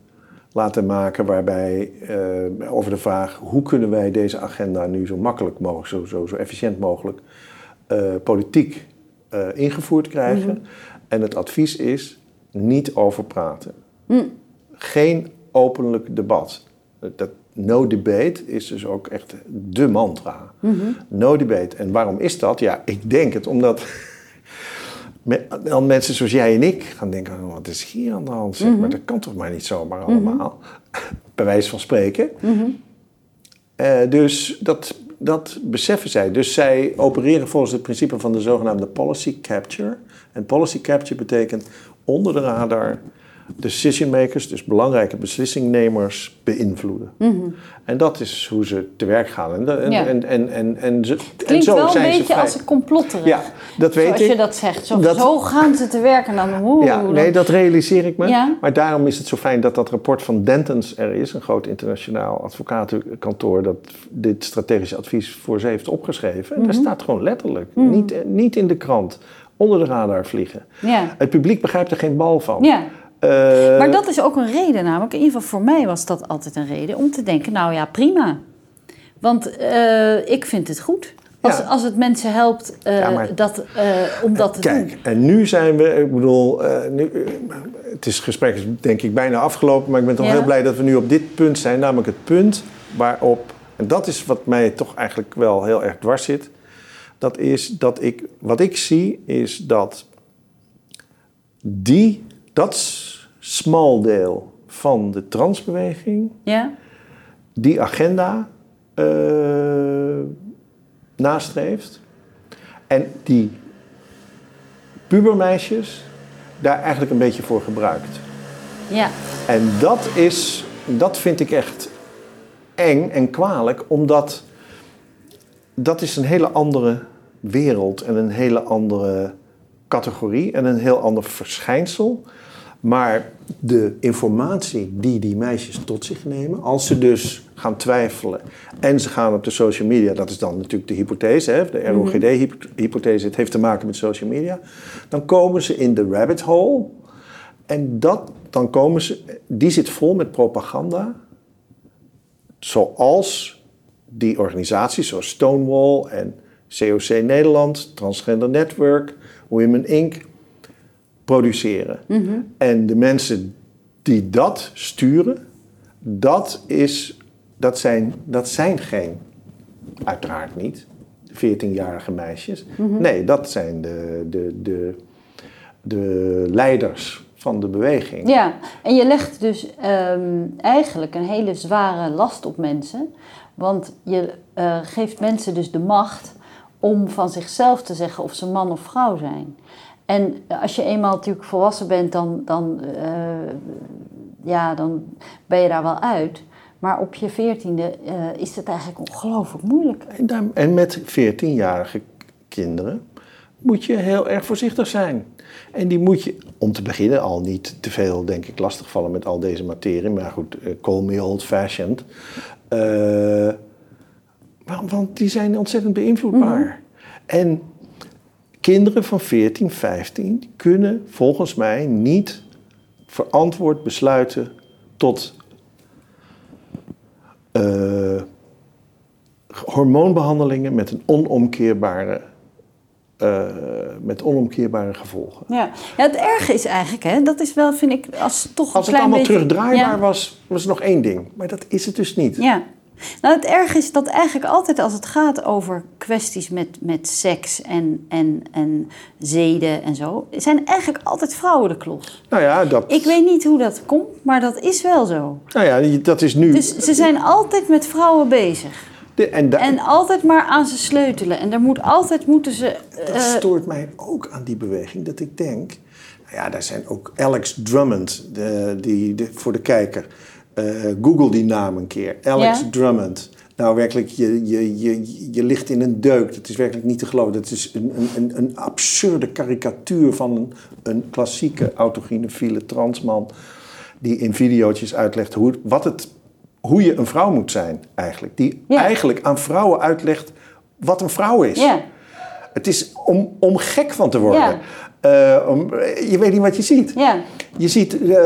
laten maken waarbij eh, over de vraag hoe kunnen wij deze agenda nu zo makkelijk mogelijk, zo, zo, zo efficiënt mogelijk eh, politiek eh, ingevoerd krijgen. En het advies is niet over praten. Geen openlijk debat. Dat no debate is dus ook echt de mantra. No debate. En waarom is dat? Ja, ik denk het omdat dan mensen zoals jij en ik gaan denken, oh, wat is hier aan de hand? Zeg, Maar dat kan toch maar niet zomaar allemaal? *laughs* Bij wijze van spreken. Eh, dus dat, dat beseffen zij. Dus zij opereren volgens het principe van de zogenaamde policy capture. En policy capture betekent onder de radar decision makers, dus belangrijke beslissingnemers, beïnvloeden. En dat is hoe ze te werk gaan. En, en, Ja. en, en, en, en, ze, en Klinkt zo wel een zijn beetje vrij. als een complotterig. Ja, dat weet Zoals ik. je dat zegt. Zo, Dat- zo gaan ze te werken dan. *laughs* Oeh, Ja, dan- nee, dat realiseer ik me. Ja. Maar daarom is het zo fijn dat dat rapport van Dentons er is, een groot internationaal advocatenkantoor dat dit strategische advies voor ze heeft opgeschreven. En Daar Mhm. staat gewoon letterlijk, niet, eh, niet in de krant, onder de radar vliegen. Ja. Het publiek begrijpt er geen bal van. Ja. Eh, Maar dat is ook een reden namelijk. In ieder geval voor mij was dat altijd een reden om te denken, nou ja, prima. Want eh, ik vind het goed. Als, Ja. als het mensen helpt eh, Ja, maar- dat, om dat te Kijk, doen. en nu zijn we, ik bedoel, nu, het is gesprek is denk ik bijna afgelopen, maar ik ben toch Ja. heel blij dat we nu op dit punt zijn, namelijk het punt waarop, en dat is wat mij toch eigenlijk wel heel erg dwars zit, dat is dat ik, wat ik zie is dat die, dat smal deel van de transbeweging, Ja? die agenda eh, nastreeft. En die pubermeisjes daar eigenlijk een beetje voor gebruikt. Ja. En dat is, dat vind ik echt eng en kwalijk, omdat dat is een hele andere wereld en een hele andere categorie en een heel ander verschijnsel. Maar de informatie die die meisjes tot zich nemen, als ze dus gaan twijfelen en ze gaan op de social media, dat is dan natuurlijk de hypothese, hè, de ROGD-hypothese, het heeft te maken met social media, dan komen ze in de rabbit hole en dat, dan komen ze, die zit vol met propaganda, zoals die organisaties zoals Stonewall en COC Nederland, Transgender Network, Women Inc. produceren. En de mensen die dat sturen, dat, is, dat, zijn, dat zijn geen, uiteraard niet, 14-jarige meisjes. Nee, dat zijn de, de, de, de leiders van de beweging. Ja, en je legt dus ehm, eigenlijk een hele zware last op mensen. Want je eh, geeft mensen dus de macht om van zichzelf te zeggen of ze man of vrouw zijn. En als je eenmaal natuurlijk volwassen bent, dan, dan, eh, ja, dan ben je daar wel uit. Maar op je veertiende uh, is het eigenlijk ongelooflijk moeilijk. En, daar, en met 14-jarige kinderen moet je heel erg voorzichtig zijn. En die moet je, om te beginnen, al niet te veel, denk ik, lastigvallen met al deze materie. Maar goed, uh, call me old-fashioned. Uh, want die zijn ontzettend beïnvloedbaar. Mm -hmm. En kinderen van 14, 15 kunnen volgens mij niet verantwoord besluiten tot uh, hormoonbehandelingen met een onomkeerbare uh, met onomkeerbare gevolgen. Ja. ja, het erge is eigenlijk, hè, dat is wel, vind ik, als toch Als een het allemaal beetje... terugdraaibaar Ja. was, was nog één ding. Maar dat is het dus niet. Ja. Nou, het erge is dat eigenlijk altijd als het gaat over kwesties met, met seks en, en, en zeden en zo, zijn eigenlijk altijd vrouwen de klos. Nou ja, dat, Ik weet niet hoe dat komt, maar dat is wel zo. nou ja, dat is nu... Dus ze zijn altijd met vrouwen bezig. de, en da- En altijd maar aan ze sleutelen. En er moet altijd moeten ze. dat eh, stoort mij ook aan die beweging. Dat ik denk... Nou ja, daar zijn ook Alex Drummond, de, die, de, voor de kijker. Eh, Google die naam een keer. Alex Ja. Drummond. Nou, werkelijk, je, je, je, je ligt in een deuk. Dat is werkelijk niet te geloven. Dat is een, een, een, een absurde karikatuur van een, een klassieke autogynefiele transman... die in videootjes uitlegt hoe, wat het, hoe je een vrouw moet zijn eigenlijk. Die Ja. eigenlijk aan vrouwen uitlegt wat een vrouw is. ja, Het is om, om gek van te worden. Eh, om, je weet niet wat je ziet. ja, Je ziet eh,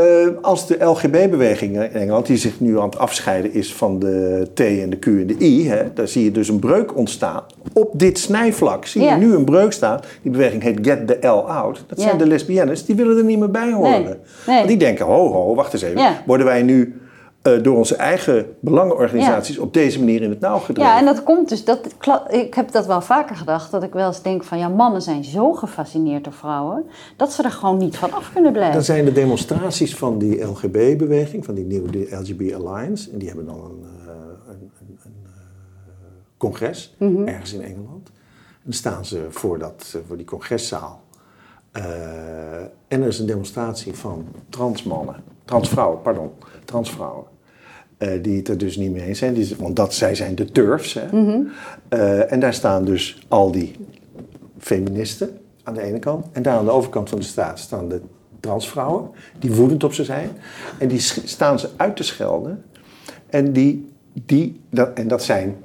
als de LGB-beweging in Engeland, die zich nu aan het afscheiden is van de T en de Q en de I, hè, daar zie je dus een breuk ontstaan. Op dit snijvlak zie je Ja. nu een breuk staan. Die beweging heet Get the L Out. Dat Ja. zijn de lesbiennes, die willen er niet meer bij horen. Nee. Nee. Want die denken, ho ho, wacht eens even. Worden wij nu eh, door onze eigen belangenorganisaties op deze manier in het nauw gedreven? ja, en dat komt dus. Dat, ik heb dat wel vaker gedacht. Dat ik wel eens denk van ja, mannen zijn zo gefascineerd door vrouwen. dat ze er gewoon niet van af kunnen blijven. Dan zijn de demonstraties van die LGB-beweging, van die nieuwe LGB Alliance, en die hebben dan een, eh, een, een, een eh, congres Mhm. ergens in Engeland. En dan staan ze voor, dat, voor die congreszaal. Eh, en er is een demonstratie van transmannen, transvrouwen, pardon, transvrouwen. Eh, die het er dus niet mee eens zijn. Die, want dat, zij zijn de turfs. Hè? Mhm. Eh, en daar staan dus al die feministen aan de ene kant. En daar aan de overkant van de straat staan de transvrouwen, die woedend op ze zijn. En die staan ze uit te schelden. En, die, die, dat, en dat zijn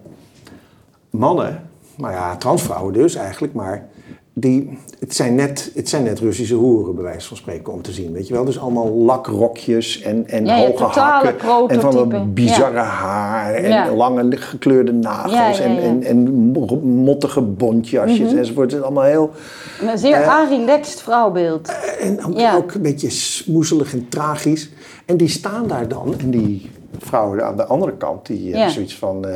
mannen, maar ja, transvrouwen dus eigenlijk, maar die, het, zijn net, het zijn net Russische hoeren, bij wijze van spreken, om te zien. Weet je wel? Dus allemaal lakrokjes en, en Ja, hoge hakken. En van bizarre haar en Ja. lange gekleurde nagels. En, en, en mo- mottige bontjasjes enzovoort. Het is allemaal heel... Een zeer relaxed vrouwbouwbeeld. En ook een beetje smoezelig en tragisch. En die staan daar dan. En die vrouwen aan de andere kant, die hebben zoiets van... eh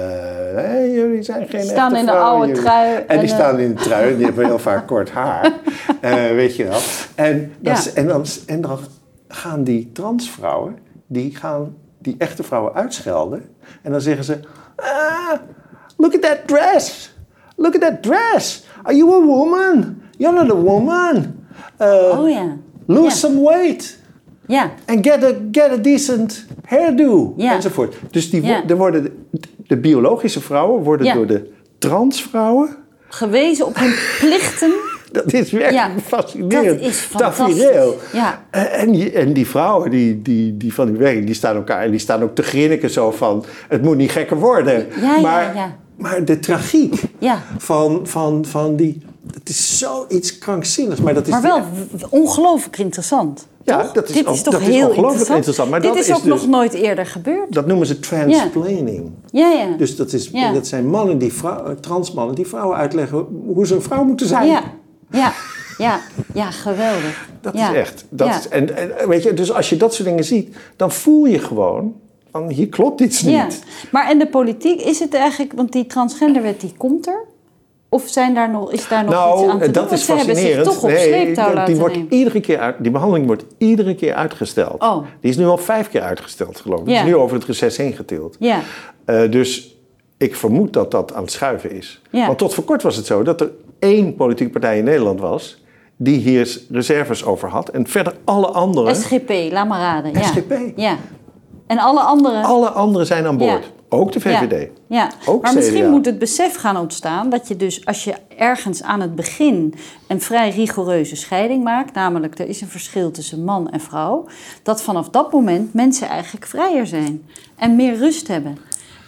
hey, jullie zijn geen Staan echte in de vrouwen, oude jullie." trui En, en, die eh, staan in de trui. En die hebben heel vaak *laughs* kort haar. Eh, weet je wel. En, dan, en, dan, en dan gaan die transvrouwen... Die gaan die echte vrouwen uitschelden. En dan zeggen ze... Ah, look at that dress. Look at that dress. Are you a woman? You're not a woman. eh, Oh ja. lose some weight. Ja. And get a, get a decent hairdo. Ja. Enzovoort. Dus die, Ja. er worden de, de biologische vrouwen worden Ja. door de transvrouwen. Gewezen op hun plichten. *laughs* Dat is werkelijk fascinerend. dat is fantastisch. Ja. En, en, die, en die vrouwen die, die, die van die werk, die staan elkaar die staan ook te grinniken zo van... het moet niet gekker worden. Maar, maar de tragiek van, van, van die... Het is zoiets krankzinnigs. Maar, dat is Maar wel ongelooflijk interessant. Ja, toch? dat is Dit ook- is toch dat is heel ongelooflijk interessant. interessant, maar Dit dat is ook dus- nog nooit eerder gebeurd. Dat noemen ze transplaining. Ja, ja. Dus dat, is, Ja. dat zijn mannen die vrouw, transmannen die vrouwen uitleggen hoe ze een vrouw moeten zijn. ja, ja, ja, ja, geweldig. Dat is echt. Dat is, en, en weet je, dus als je dat soort dingen ziet, dan voel je gewoon van hier klopt iets niet. Ja, maar en de politiek, is het eigenlijk, want die transgenderwet die komt er? Of zijn daar nog, is daar nog iets aan Nou, te doen? dat is ze zich fascinerend. toch op Nee, dat- die, wordt nemen. iedere keer uit, die behandeling wordt iedere keer uitgesteld. Oh. Die is nu al vijf keer uitgesteld, geloof ik. Die is nu over het reces heen getild. Ja, Eh, dus ik vermoed dat dat aan het schuiven is. Ja. Want tot voor kort was het zo dat er één politieke partij in Nederland was... die hier reserves over had. En verder alle andere... SGP, laat maar raden. SGP. Ja. En alle anderen... Alle anderen zijn aan boord. Ook de VVD. Ja, ja. Ook maar misschien moet het besef gaan ontstaan dat je dus als je ergens aan het begin een vrij rigoureuze scheiding maakt, namelijk er is een verschil tussen man en vrouw, dat vanaf dat moment mensen eigenlijk vrijer zijn en meer rust hebben.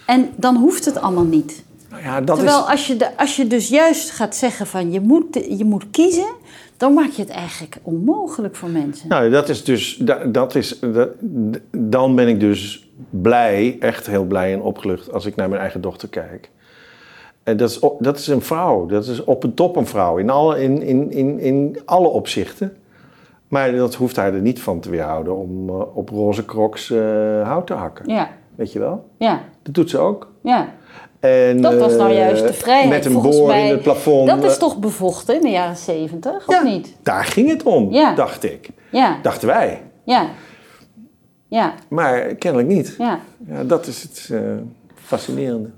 En dan hoeft het allemaal niet. Nou ja, dat Terwijl is... als, je de, als je dus juist gaat zeggen van je moet, je moet kiezen, dan maak je het eigenlijk onmogelijk voor mensen. Nou, dat is dus... da- Dat is, dat- dan ben ik dus blij, echt heel blij en opgelucht... als ik naar mijn eigen dochter kijk. En dat is, dat is een vrouw. Dat is op een top een vrouw. In alle, in, in, in, in alle opzichten. Maar dat hoeft haar er niet van te weerhouden... om eh, op roze crocs eh, hout te hakken. Ja, Weet je wel? ja, Dat doet ze ook. ja. En, Dat was nou eh, juist de vrijheid. Met een boor mij. in het plafond. Dat is eh, toch bevochten in de jaren zeventig, ja, of niet? Daar ging het om, Ja. dacht ik. Ja, Dachten wij. ja, ja, Maar kennelijk niet. ja. Ja, dat is het eh, fascinerende.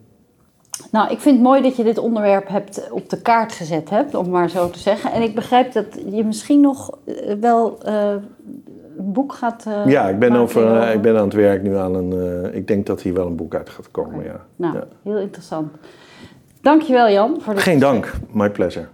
Nou, ik vind het mooi dat je dit onderwerp hebt op de kaart gezet hebt, om maar zo te zeggen. En ik begrijp dat je misschien nog eh, wel eh, boek gaat eh, ja, ik ben, over, eh, ik ben aan het werk nu aan een... eh, ik denk dat hier wel een boek uit gaat komen, ja. Nou, ja. heel interessant. Dankjewel Jan voor dit Geen dank. My pleasure.